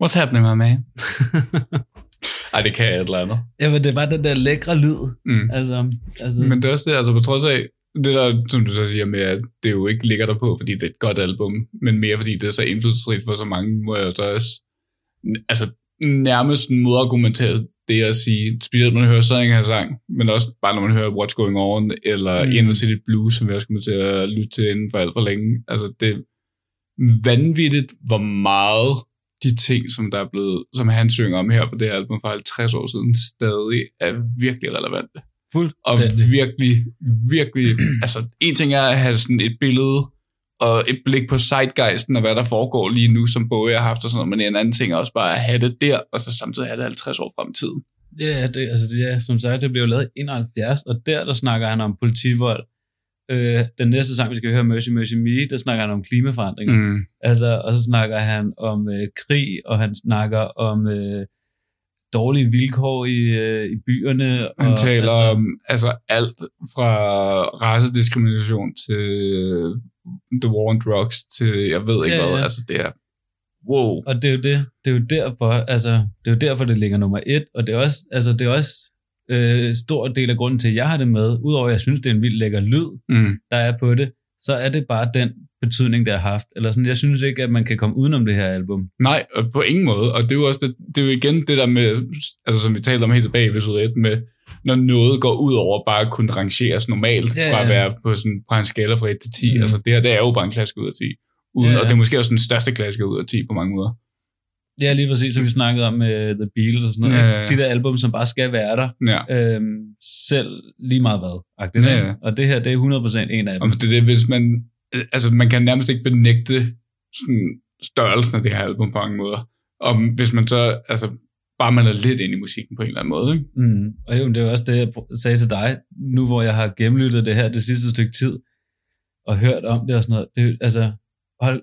What's happening, my man? Ej, det kan jeg et eller andet. Jamen, det var den der lækre lyd. Mm. Altså, altså Men det er også det, altså på trods af, det der, som du så siger med, at det jo ikke ligger der på, fordi det er et godt album, men mere fordi det er så indflydelsesrigt for så mange, må jeg så også, altså nærmest modargumentere det at sige, specielt når man hører sådan en sang, men også bare når man hører What's Going On, eller Mm. mm. Inner City Blues, som jeg også kommer til at lytte til inden for alt for længe. Altså det er vanvittigt, hvor meget de ting, som der er blevet, som han synger om her på det album for 50 år siden, stadig er virkelig relevante. Og fuldstændig. virkelig, virkelig, *clears throat* altså en ting er at have sådan et billede og et blik på zeitgeisten og hvad der foregår lige nu, som både jeg har haft og sådan noget, men en anden ting er også bare at have det der, og så samtidig have det 50 år frem i tiden. Ja, det, altså det, ja, som sagt, det blev lavet i 71, og der, der snakker han om politivold. Øh, den næste sang, vi skal høre, Mercy Mercy Me, der snakker han om klimaforandringer. Mm. Altså, og så snakker han om øh, krig, og han snakker om øh, dårlige vilkår i, øh, i byerne. Han og, taler altså, om altså alt fra racediskrimination til the war on drugs til jeg ved ikke Ja, hvad. ja. Altså det er wow. Og det er jo det, det er jo derfor, altså, det er jo derfor, det ligger nummer et, og det er også, altså, det er også øh, stor del af grunden til, at jeg har det med, udover at jeg synes, det er en vild lækker lyd, Mm. der er på det, så er det bare den betydning, det har haft. Eller sådan, jeg synes ikke, at man kan komme udenom det her album. Nej, på ingen måde. Og det er jo også det, det er jo igen det der med, altså som vi talte om helt tilbage i episode 1, med når noget går ud over bare at kunne rangeres normalt, Ja, ja, fra at være på, sådan, på en skala fra 1 til 10. Mm. Altså det her, det er jo bare en klassiker ud af 10. Uden, Ja, Og det er måske også den største klassiker ud af 10 på mange måder. Ja, lige præcis, som vi snakkede om med The Beatles og sådan noget. Ja, Ja, ja. De der album, som bare skal være der, Ja. øhm, selv lige meget hvad. agtigt, Ja, ja. Og det her, det er 100% en af dem. Og det er det, hvis man, øh, altså man kan nærmest ikke benægte sådan, størrelsen af det her album på mange måder. Og hvis man så, altså bare man er lidt ind i musikken på en eller anden måde, ikke? Mm. Og jo, det er også det, jeg sagde til dig, nu hvor jeg har gennemlyttet det her det sidste stykke tid, og hørt om det og sådan noget. Det, altså, hold,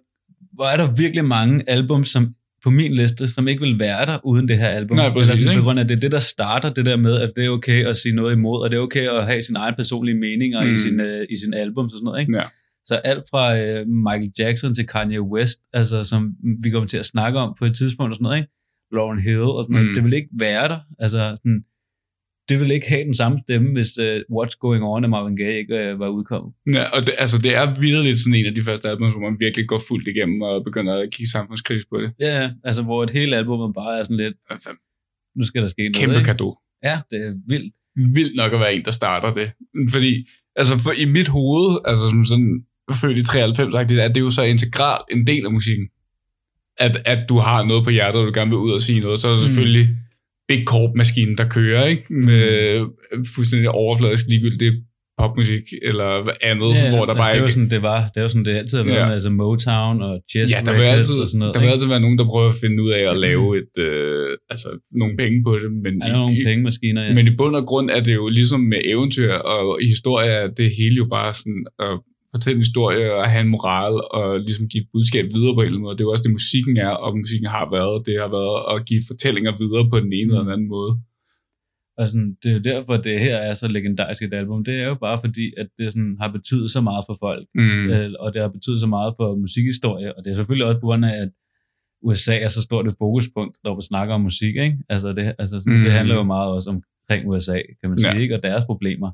hvor er der virkelig mange album, som på min liste, som ikke vil være der uden det her album. Nej, præcis, Eller på grund af, det er det, der starter det der med, at det er okay at sige noget imod, og det er okay at have sine egne personlige meninger mm. i, sin, uh, i sin album og sådan noget. Ikke? Ja. Så alt fra uh, Michael Jackson til Kanye West, altså, som vi kommer til at snakke om på et tidspunkt og sådan noget, ikke? Lauren Hill og sådan noget, Mm. det vil ikke være der. Altså, sådan, det vil ikke have den samme stemme, hvis uh, What's Going On af Marvin Gaye ikke uh, var udkommet. Ja, og det, altså det er virkelig sådan en af de første album, hvor man virkelig går fuldt igennem og begynder at kigge samfundskritisk på det. Ja, ja, altså hvor et helt album bare er sådan lidt, nu skal der ske noget. kæmpe ikke? kado. Ja, det er vildt. Vildt nok at være en, der starter det. Fordi, altså for i mit hoved, altså som sådan født i 93, -agtigt, er det jo så integral en del af musikken. At, at du har noget på hjertet, og du gerne vil ud og sige noget, så er der Mm. Big Corp-maskinen, der kører, ikke? Med fuldstændig overfladisk ligegyldigt popmusik, eller hvad andet, Ja, hvor der bare det ikke... var sådan, det var. Det var sådan, det altid har været Ja. med, altså Motown og Chess Ja, der vil, altid, og sådan noget. der vil altid være nogen, der prøver at finde ud af at lave et, øh, altså, nogle penge på det. Men, Er der nogle i, pengemaskiner? Ja. men i bund og grund er det jo ligesom med eventyr og historie, det hele jo bare sådan at fortælle en historie og have en moral og ligesom give et budskab videre på en eller anden måde. Det er jo også det, musikken er, og musikken har været. Det har været at give fortællinger videre på den ene eller den anden måde. Og sådan, det er jo derfor, det her er så legendarisk et album. Det er jo bare fordi, at det sådan, har betydet så meget for folk. Mm. øh, og det har betydet så meget for musikhistorie, og det er selvfølgelig også på grund af, at USA er så stort et fokuspunkt, når man snakker om musik, ikke? Altså, det, altså sådan, mm. det Mm. handler jo meget også omkring USA, kan man Ja. sige, ikke? Og deres problemer.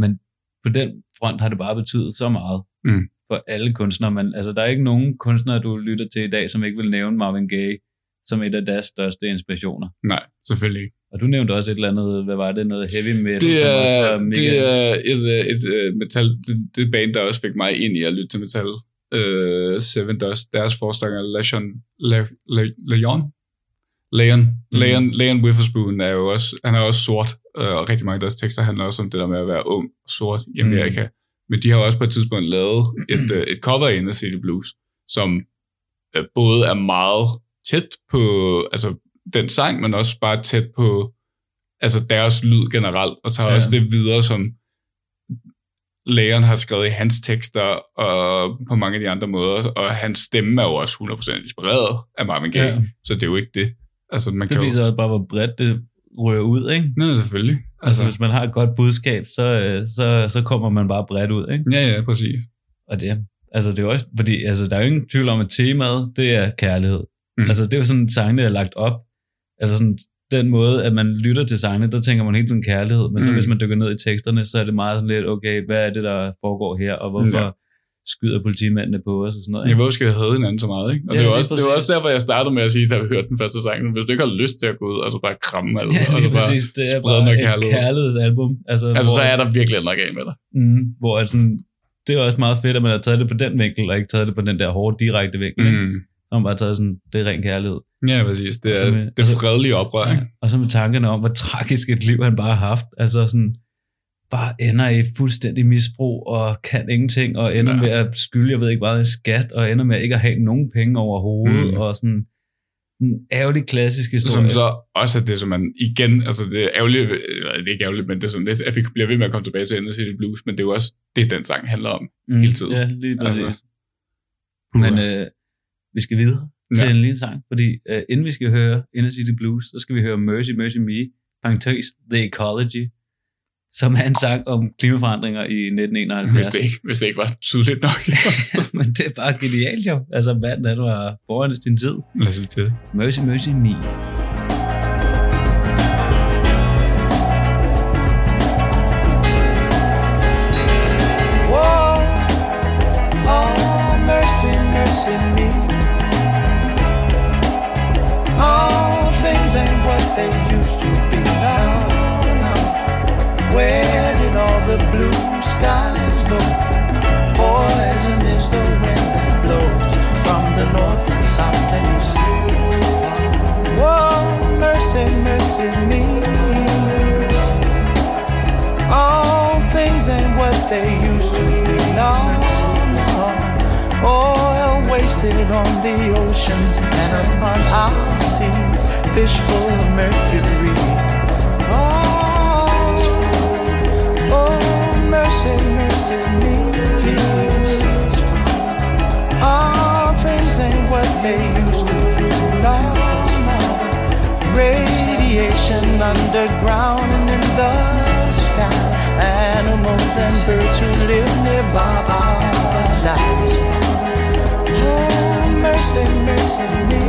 Men på den front har det bare betydet så meget Mm. for alle kunstnere. Men altså, der er ikke nogen kunstnere, du lytter til i dag, som ikke vil nævne Marvin Gaye som et af deres største inspirationer. Nej, selvfølgelig ikke. Og du nævnte også et eller andet, hvad var det, noget heavy metal, Det som også er, var mega... det er et, øh, et, et metal, det, det band, der også fik mig ind i at lytte til metal. Uh, Seven Dust, deres forstanger, Leon, Le, Le, Leon, Leon, Mhm. Leon, Leon Witherspoon er jo også, han er også sort, øh, og rigtig mange af deres tekster handler også om det der med at være ung og sort i Amerika. Mm. Men de har jo også på et tidspunkt lavet et, øh, et cover ind af City Blues, som øh, både er meget tæt på altså, den sang, men også bare tæt på altså deres lyd generelt, og tager Ja. også det videre, som Leon har skrevet i hans tekster, og på mange af de andre måder, og hans stemme er jo også 100% inspireret af Marvin Gaye, ja. så det er jo ikke det. Altså, man Det kan viser jo... også bare, hvor bredt det rører ud, ikke? Nej, selvfølgelig. Altså, altså, hvis man har et godt budskab, så, øh, så, så kommer man bare bredt ud, ikke? Ja, ja, præcis. Og det, altså, det er også, fordi altså, der er jo ingen tvivl om, at temaet, det er kærlighed. Mm. Altså, det er jo sådan, sangene er lagt op. Altså sådan, den måde, at man lytter til sangene, der tænker man hele tiden kærlighed, men mm. så hvis man dykker ned i teksterne, så er det meget sådan lidt, okay, hvad er det, der foregår her, og hvorfor ja. Ja. skyder politimændene på os og sådan noget, Jeg ikke? ved, skal vi have hinanden så meget, ikke? Og Ja, ja, det, var også, det var også derfor, jeg startede med at sige, da vi hørte den første sang. Hvis du ikke har lyst til at gå ud, og så bare kramme *laughs* alt, Ja, og så bare præcis. Det er sprede bare noget et kærlighed. kærlighedsalbum. Altså, Altså, hvor, så er der virkelig nok af med dig. mm, hvor at sådan, det er også meget fedt, at man har taget det på den vinkel, og ikke taget det på den der hårde, direkte vinkel. Mm. Mm. Så har man bare taget sådan, det er ren kærlighed. Ja, præcis. Det er med- det altså- fredelige oprør, ikke? Og så med tankerne om, hvor tragisk et liv han bare har haft. Altså sådan, bare ender i fuldstændig misbrug og kan ingenting, og ender Ja. med at skylde, jeg ved ikke hvad, i skat, og ender med ikke at have nogen penge overhovedet, Mm. og sådan en ærgerlig klassisk historie. Som så også er det, som man igen, altså det er ærgerligt, eller det er ikke ærgerligt, men det er sådan lidt, at vi bliver ved med at komme tilbage til Inner City Blues, men det er jo også det, den sang handler om mm, hele tiden. Ja, lige præcis. Altså, Men øh, vi skal videre til Ja. en lille sang, fordi øh, inden vi skal høre Inner City Blues, så skal vi høre Mercy, Mercy Me, parentes, The Ecology, som er en sang om klimaforandringer i 1971. hvis, det ikke, hvis det ikke var tydeligt nok. *laughs* Men det er bare genialt jo. Altså, manden, han var foran sin tid. Lad os til det. Mercy, Mercy Me. East. Whoa, mercy, mercy me. All things ain't what they used to be. No. Oil wasted on the oceans and upon our seas. Fish full of mercury. Oh, oh, mercy, mercy me. Radiation underground and in the sky. Animals and birds who live nearby our lives. Oh, mercy, mercy me.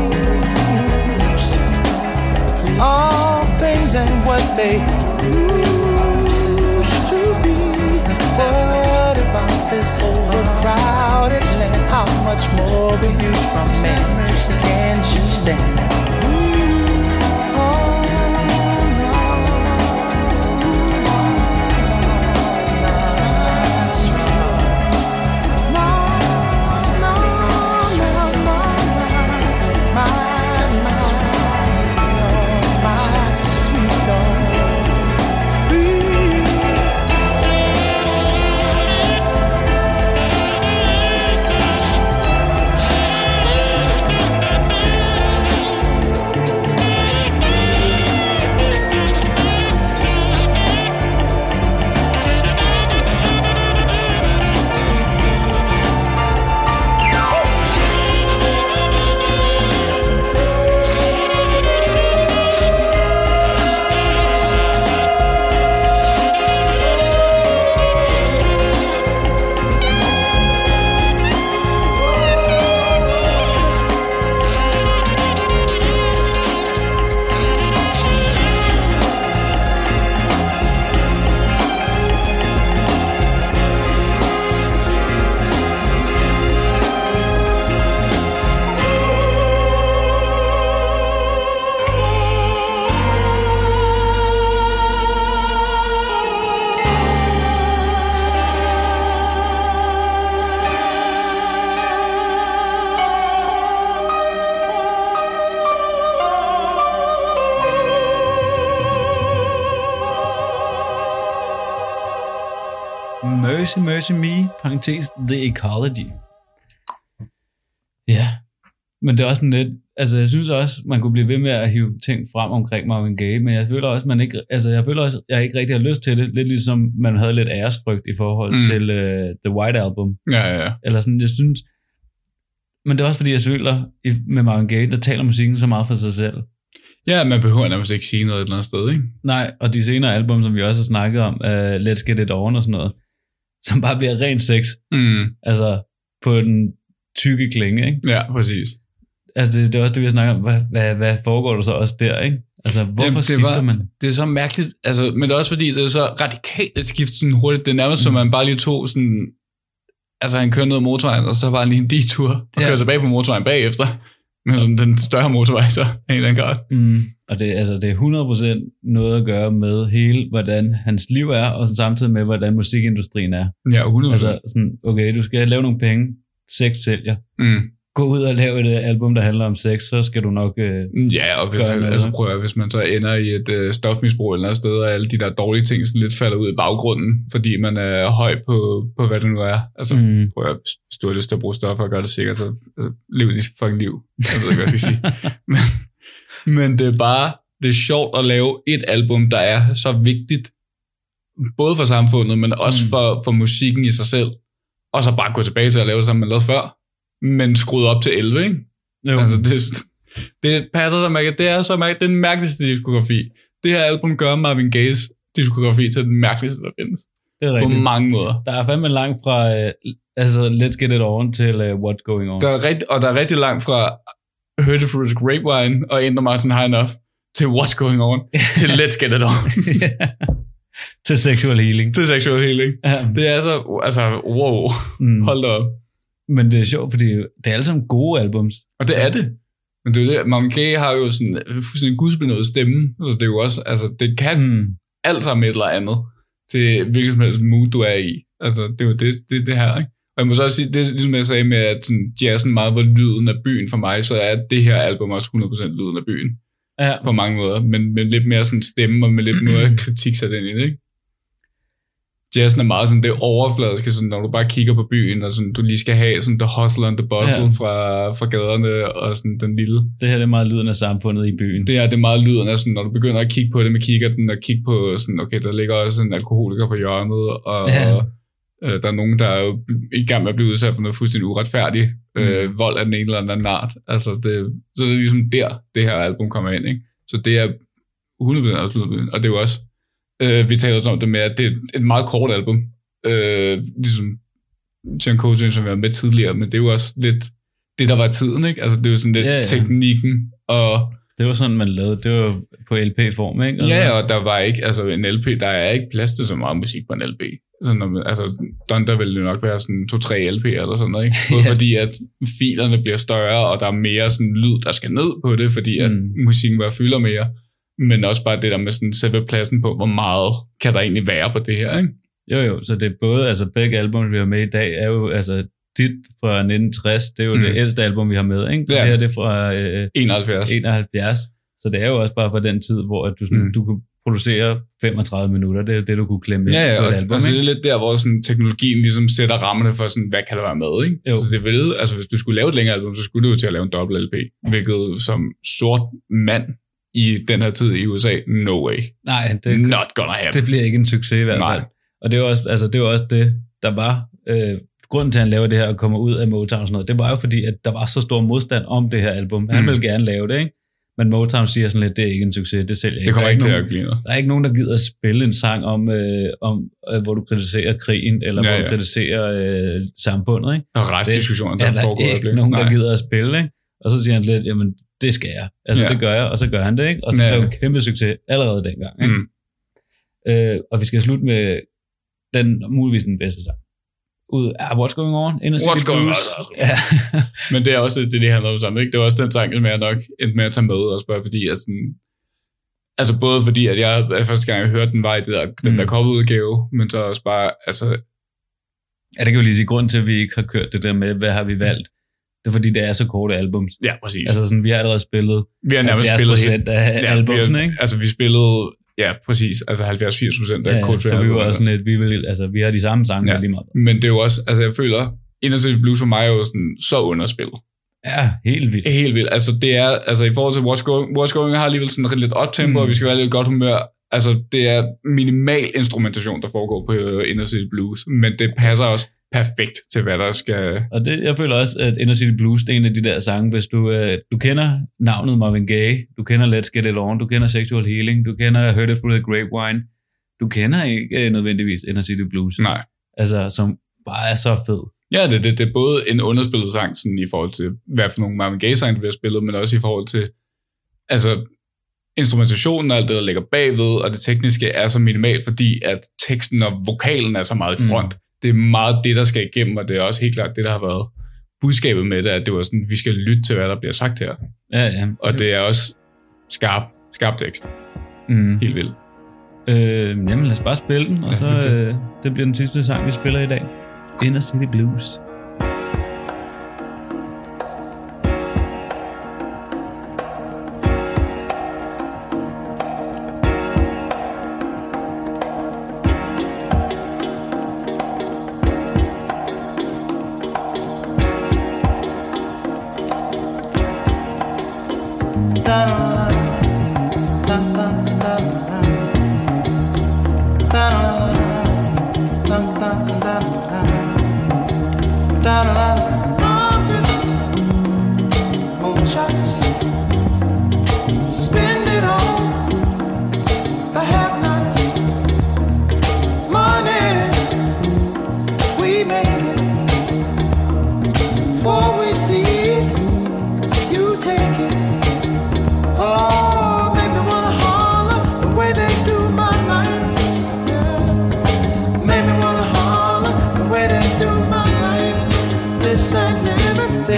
All things ain't what they used to be. What about this overcrowded land? How much more abuse from men? Can't you stand that? Mercy, Me, parentes, The Ecology. Ja, men det er også sådan lidt, altså jeg synes også, man kunne blive ved med at hive ting frem omkring Marvin Gaye, men jeg føler også, man ikke, altså jeg føler også, jeg ikke rigtig har lyst til det, lidt ligesom man havde lidt æresfrygt i forhold Mm. til uh, The White Album, Ja, ja, ja. eller sådan, jeg synes, men det er også fordi, jeg føler, med Marvin Gaye, der taler musikken så meget for sig selv. Ja, man behøver nærmest ikke sige noget et eller andet sted, ikke? Nej, og de senere album, som vi også har snakket om, uh, Let's Get It On og sådan noget, som bare bliver ren sex, Mm. altså på den tykke klinge, ikke? Ja, præcis. Altså, det, det er også det, vi har snakket om. Hvad, hvad, hvad foregår der så også der, ikke? Altså, hvorfor Jamen, det skifter var- man? Det er så mærkeligt, altså, men det er også fordi, det er så radikalt et skift sådan hurtigt. Det er nærmest som, man bare lige tog sådan... Altså, han kører ned ad motorvejen, og så bare lige en detur, og Ja. kører tilbage på motorvejen bagefter. Men sådan den større motorvej, så af en eller anden grad. Mm. Og det, altså, det er 100% noget at gøre med hele, hvordan hans liv er, og så samtidig med, hvordan musikindustrien er. Ja, 100 Altså, sådan, okay, du skal lave nogle penge, sex sælger. mm. gå ud og lave et øh, album, der handler om sex, så skal du nok... Øh, Ja, og hvis, Gør noget. altså, prøv at, hvis man så ender i et øh, stofmisbrug eller andet sted, og alle de der dårlige ting sådan lidt falder ud i baggrunden, fordi man er høj på, på hvad det nu er. Altså, mm. prøv at, hvis du har lyst til at bruge stoffer og gøre det sikkert, så altså, lev dit fucking liv. Jeg ved ikke, hvad jeg skal sige. *laughs* men, det er bare, det er sjovt at lave et album, der er så vigtigt, både for samfundet, men også Mm. for, for musikken i sig selv, og så bare gå tilbage til at lave det, som man lavede før, men skruet op til 11, ikke? jo, Altså, det, det passer så mærkeligt. Det er så mærkeligt. Det er den mærkeligste diskografi. Det her album gør Marvin Gaye's diskografi til den mærkeligste, der findes. det er På rigtigt. mange måder. Der er fandme langt fra øh, altså, Let's Get It On til øh, What's Going On. Der er rigtig, og der er rigtig langt fra Heard It Through the Grapevine og Ender Martin High Enough til What's Going On *laughs* til Let's Get It On *laughs* til Sexual Healing. til Sexual Healing. Ja. Det er så, altså, wow, Mm. hold da op. Men det er sjovt, fordi det er alle sammen gode albums. Og det er det. Men det er det, Marvin Gaye har jo sådan fuldstændig en gudsbenået stemme, så det er jo også, altså, det kan Mm. alt sammen et eller andet til hvilket som helst mood, du er i. Altså, det er jo det, det, det her, ikke? Og jeg må så også sige, det er ligesom jeg sagde med, at sådan, jazzen meget var lyden af byen for mig, så er det her album også 100% lyden af byen, Ja. på mange måder, men med lidt mere sådan stemme og med lidt mere *clears throat* kritik sat ind i det, ikke? Jazzen er meget sådan det overfladiske, sådan, når du bare kigger på byen, og sådan, du lige skal have sådan the hustle and the bustle Ja. fra, fra gaderne, og sådan den lille Det her det er meget lyden af samfundet i byen. det er det er meget lyden af sådan, når du begynder at kigge på det med kikkerten, og kigge på sådan, okay, der ligger også en alkoholiker på hjørnet, og Ja. ja. Øh, der er nogen, der er jo i gang med at blive udsat for noget fuldstændig uretfærdigt, Mm. øh, vold af den ene eller anden art. Altså, det, så det er ligesom der, det her album kommer ind, ikke? Så det er 100% også lyden, og det er jo også, øh, vi taler også om det med, at det er et meget kort album, øh, ligesom John Coltrane, som var med tidligere, men det er jo også lidt det, der var tiden, ikke? Altså, det er jo sådan lidt ja. ja. teknikken, og Det var sådan, man lavede. Det var på LP-form, ikke? Altså, Ja, og der var ikke, altså en LP, der er ikke plads til så meget musik på en LP. Så når man, altså, Donda vil jo nok være sådan to-tre LP eller sådan noget, ikke? *laughs* Både Ja. fordi, at filerne bliver større, og der er mere sådan lyd, der skal ned på det, fordi at Mm. musikken bare fylder mere. Men også bare det der med sådan selve pladsen på, hvor meget kan der egentlig være på det her, ikke? Jo, jo, så det er både, altså begge album, vi har med i dag, er jo, altså dit fra 1960, det er jo mm. Det ældste album, vi har med, ikke? Ja. Det her det er fra øh, 71. 71, så det er jo også bare fra den tid, hvor at du, sådan. Mm. du kunne producere 35 minutter, det er det, du kunne klemme Ja, ja, på et album, og så er ikke? det lidt der, hvor sådan, teknologien ligesom sætter rammerne for, sådan, hvad kan der være med, ikke? Jo. Så det vil, altså hvis du skulle lave et længere album, så skulle du jo til at lave en dobbelt LP, hvilket som sort mand i den her tid i USA, no way. Nej, det, Not gonna happen. det bliver ikke en succes i hvert Nej. fald. Og det var også, altså, det, var også det, der var øh, grunden til, at han laver det her og kommer ud af Motown og sådan noget. Det var jo fordi, at der var så stor modstand om det her album. Han Mm. ville gerne lave det, ikke? Men Motown siger sådan lidt, det er ikke en succes, det sælger ikke. det kommer Der er ikke til nogen- at blive noget. Der er ikke nogen, der gider at spille en sang om, øh, om øh, hvor du kritiserer krigen, eller Ja, hvor du ja. kritiserer øh, samfundet. Ikke? Og restdiskussioner, der er der foregår. i ikke øjeblikket. nogen, der Nej. gider at spille. Ikke? Og så siger han lidt, jamen det skal jeg. Altså Ja. det gør jeg, og så gør han det. Ikke? Og så Ja, blev ja. en kæmpe succes allerede dengang. Ikke? Mm. Øh, og vi skal slutte med den muligvis den bedste sang. Ud af What's Going On? City What's Going Blues. On? Ja. *laughs* Men det er også det, det handler om sammen. Ikke? Det var også den sang, som jeg nok endte med at tage med, også bare fordi, at sådan, altså både fordi, at jeg første gang, jeg hørte den, var i det der, den Mm. der coverudgave, men så også bare, altså, ja, det kan jo lige sige grund til, at vi ikke har kørt det der med, hvad har vi valgt. Det er fordi, det er så korte albums. ja, præcis. Altså sådan, vi har allerede spillet vi har nærmest 70 spillet procent af ja, albumsene, vi, ikke? Altså, vi spillede, ja, præcis, altså 70-80 procent af Ja, Coldplay så vi var også sådan lidt, vi, vil, altså, vi har de samme sange Ja. lige meget. Men det er jo også, altså jeg føler, Inner Blues for mig er jo sådan, så underspillet. Ja, helt vildt. Helt vildt. Altså det er, altså i forhold til What's Going, What's Going har alligevel sådan lidt op-tempo, Mm. mm. og vi skal være lidt godt humør. Altså det er minimal instrumentation, der foregår på øh, Inner City Blues, men det passer også perfekt til, hvad der skal... Og det, jeg føler også, at Inner City Blues, det er en af de der sange, hvis du, øh, du kender navnet Marvin Gaye, du kender Let's Get It On, du kender Sexual Healing, du kender Heard It Through the Grapevine, du kender ikke øh, nødvendigvis Inner City Blues. Nej. Altså, som bare er så fed. Ja, det, det, det er både en underspillet sang, sådan i forhold til, hvad for nogle Marvin Gaye-sange, der bliver spillet, men også i forhold til, altså, instrumentationen og alt det, der ligger bagved, og det tekniske er så minimalt, fordi at teksten og vokalen er så meget i Mm. front. Mm. Det er meget det, der skal igennem, og det er også helt klart det, der har været budskabet med det, at det var sådan, vi skal lytte til, hvad der bliver sagt her. Ja, ja. Og det er også skarp, skarp tekst. Mm. Helt vildt. Øh, jamen, lad os bare spille den, og så øh, det bliver den sidste sang, vi spiller i dag. Inner City Blues.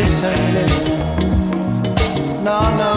Sunday. No, no.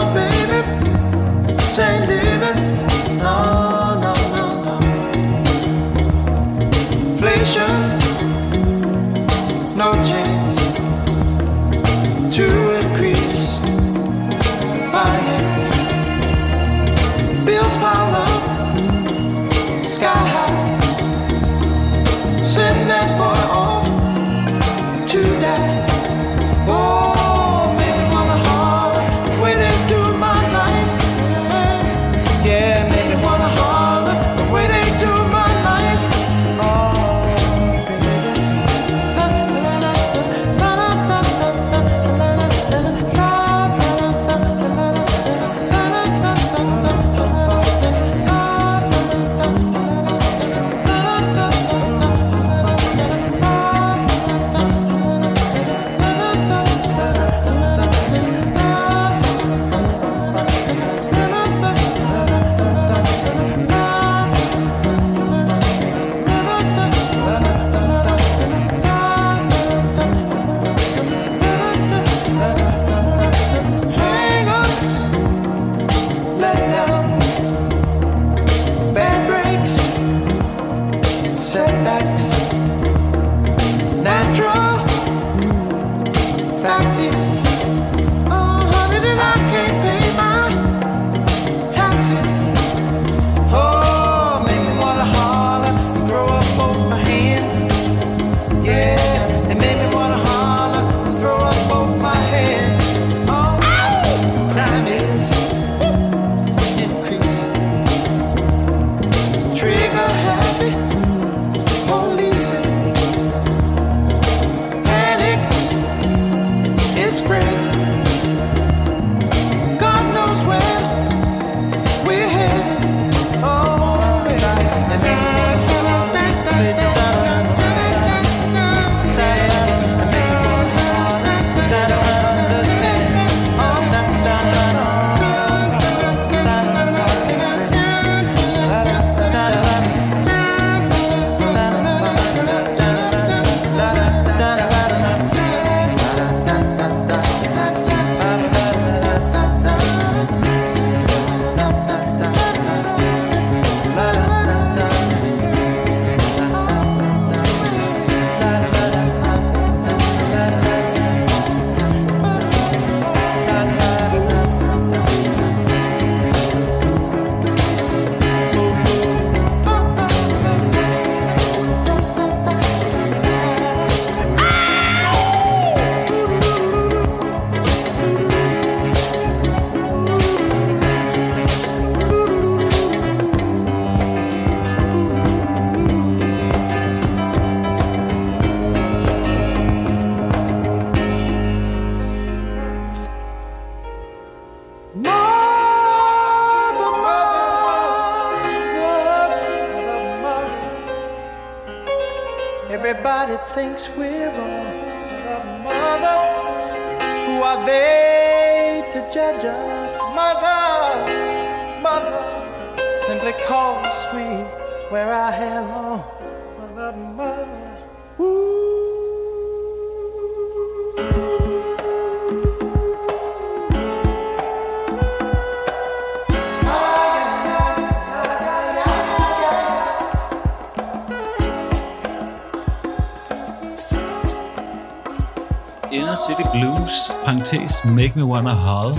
Inner City Blues, parentes, Make Me Wanna Howl.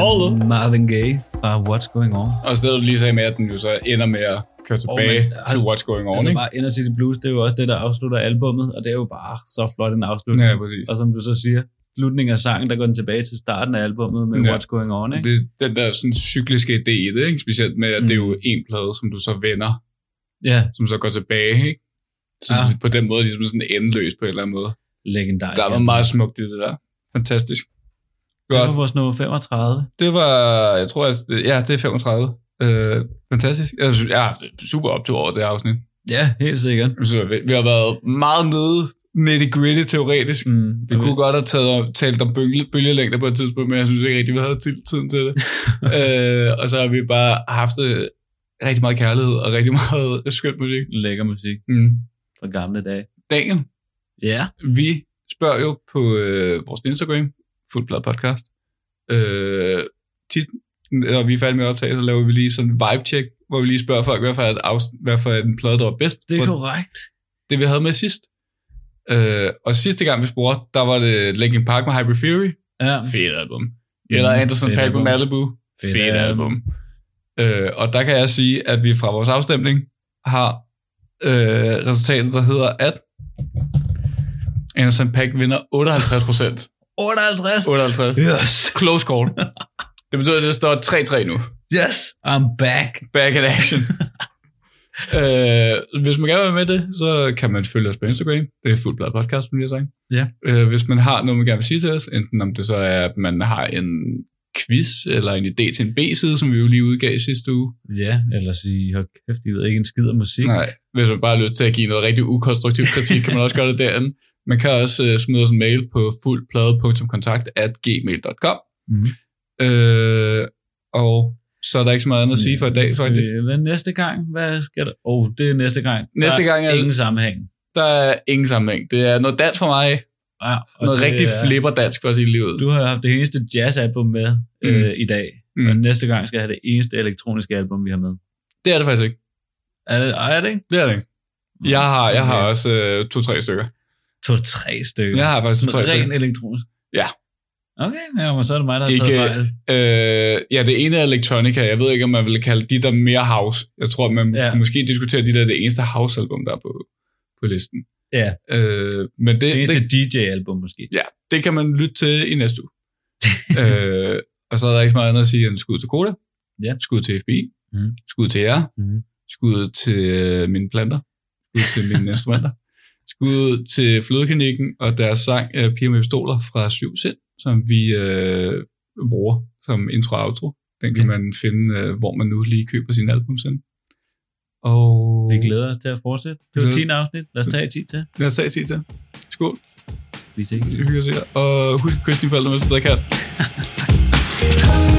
Howl? Marvin Gaye fra What's Going On. Og så det, du lige sagde med, at den jo så ender med at køre tilbage men, til What's Going On, Altså ikke? bare Inner City Blues, det er jo også det, der afslutter albummet, og det er jo bare så flot en afslutning. Ja, præcis. Og som du så siger, slutningen af sangen, der går den tilbage til starten af albummet med Ja. What's Going On, ikke? Det er den der sådan cykliske idé i det, ikke? Specielt med, at mm. det er jo en plade, som du så vender, Ja, som så går tilbage, ikke? Så Ja. ja. på den måde ligesom sådan endeløs på en eller anden måde. Legendarisk. Der var meget smukt i det der. Fantastisk. Det var Godt. vores nummer 35. Det var, jeg tror, at, ja, det er 35. Øh, fantastisk. Jeg synes, ja, det er super optur over det her afsnit. Ja, helt sikkert. Synes, vi- vi har været meget nede nitty gritty teoretisk. Mm, Vi kunne godt have taget, talt om bølge, bølgelængder på et tidspunkt, men jeg synes ikke rigtig, vi havde tid- tiden til det. *laughs* øh, og så har vi bare haft øh, rigtig meget kærlighed og rigtig meget skønt musik. Lækker musik Mm. fra gamle dage. Daniel, Ja. vi spørger jo på øh, vores Instagram, Fuldblad Podcast. Øh, tit, når vi er færdige med at optage, så laver vi lige sådan en vibe-check, hvor vi lige spørger folk, hvad for, et afs- hvad for en plade, der var bedst. Det er korrekt. det, vi havde med sidst. Øh, og sidste gang, vi spurgte, der var det Linkin Park med Hyper Fury. Ja. Fedt album. Eller Anderson fedt Paak med. Malibu. Fedt Fedt, album. album. Øh, og der kan jeg sige, at vi fra vores afstemning har øh, resultatet, der hedder, at Anderson Paak vinder 58 procent. 58. 58. Yes. Close call. *laughs* Det betyder, at det står 3-3 nu. Yes. I'm back. Back in action. *laughs* øh, hvis man gerne vil være med det, så kan man følge os på Instagram. Det er Fuldblad Podcast, som jeg har sagt. Ja. Øh, hvis man har noget, man gerne vil sige til os, enten om det så er, at man har en quiz eller en idé til en B-side, som vi jo lige udgav i sidste uge. Ja, eller sige, hold kæft, I ved ikke en skid om musik. Nej, hvis man bare har lyst til at give noget rigtig ukonstruktiv kritik, kan man også gøre det derinde. Man kan også uh, smide os en mail på fuldplade.kontakt at gmail.com. Mhm. Øh, og så er der ikke så meget andet at sige for i dag, faktisk. Øh, Men næste gang, hvad skal der? Åh, oh, det er næste gang. Næste gang er- ingen sammenhæng. Der er ingen sammenhæng. Det er noget dans for mig. Ja, og Noget rigtig er- flipper dansk for sige livet. Du har haft det eneste jazzalbum med mm. øh, i dag, mm. Mm. og næste gang skal jeg have det eneste elektroniske album, vi har med. Det er det faktisk ikke. Er det, er det ikke? Det er det ikke. Jeg har, jeg har Okay. også øh, to-tre stykker. To-tre stykker. Jeg har faktisk to-tre Ren stykker. elektronisk? Ja. Okay, ja, men så er det mig, der har Ikke, taget fejl. øh, ja, det ene er Electronica. Jeg ved ikke, om man vil kalde de der mere house. Jeg tror, man Ja. måske diskuterer de der det eneste house-album, der er på, på listen. Ja, Øh, men det, det eneste det, DJ-album måske. ja, det kan man lytte til i næste uge. *laughs* øh, og så er der ikke så meget andet at sige end skud til Koda. Ja. Skud til FBI. Mhm. Skud til jer. Mhm. Skud til mine planter. Skud til mine *laughs* instrumenter. Skud til Flødeklinikken og deres sang øh, Piger med pistoler fra Syv Sind, som vi øh, bruger som intro og outro. Den kan man finde, øh, hvor man nu lige køber sin album sen. Og Vi glæder os til at fortsætte. Det var Vi 10 afsnit. Lad os tage 10 til. lad os tage tid til. Skål. Vi ses. Vi hygger os her. Og husk at kysse dine forældre, hvis du drikker. *laughs*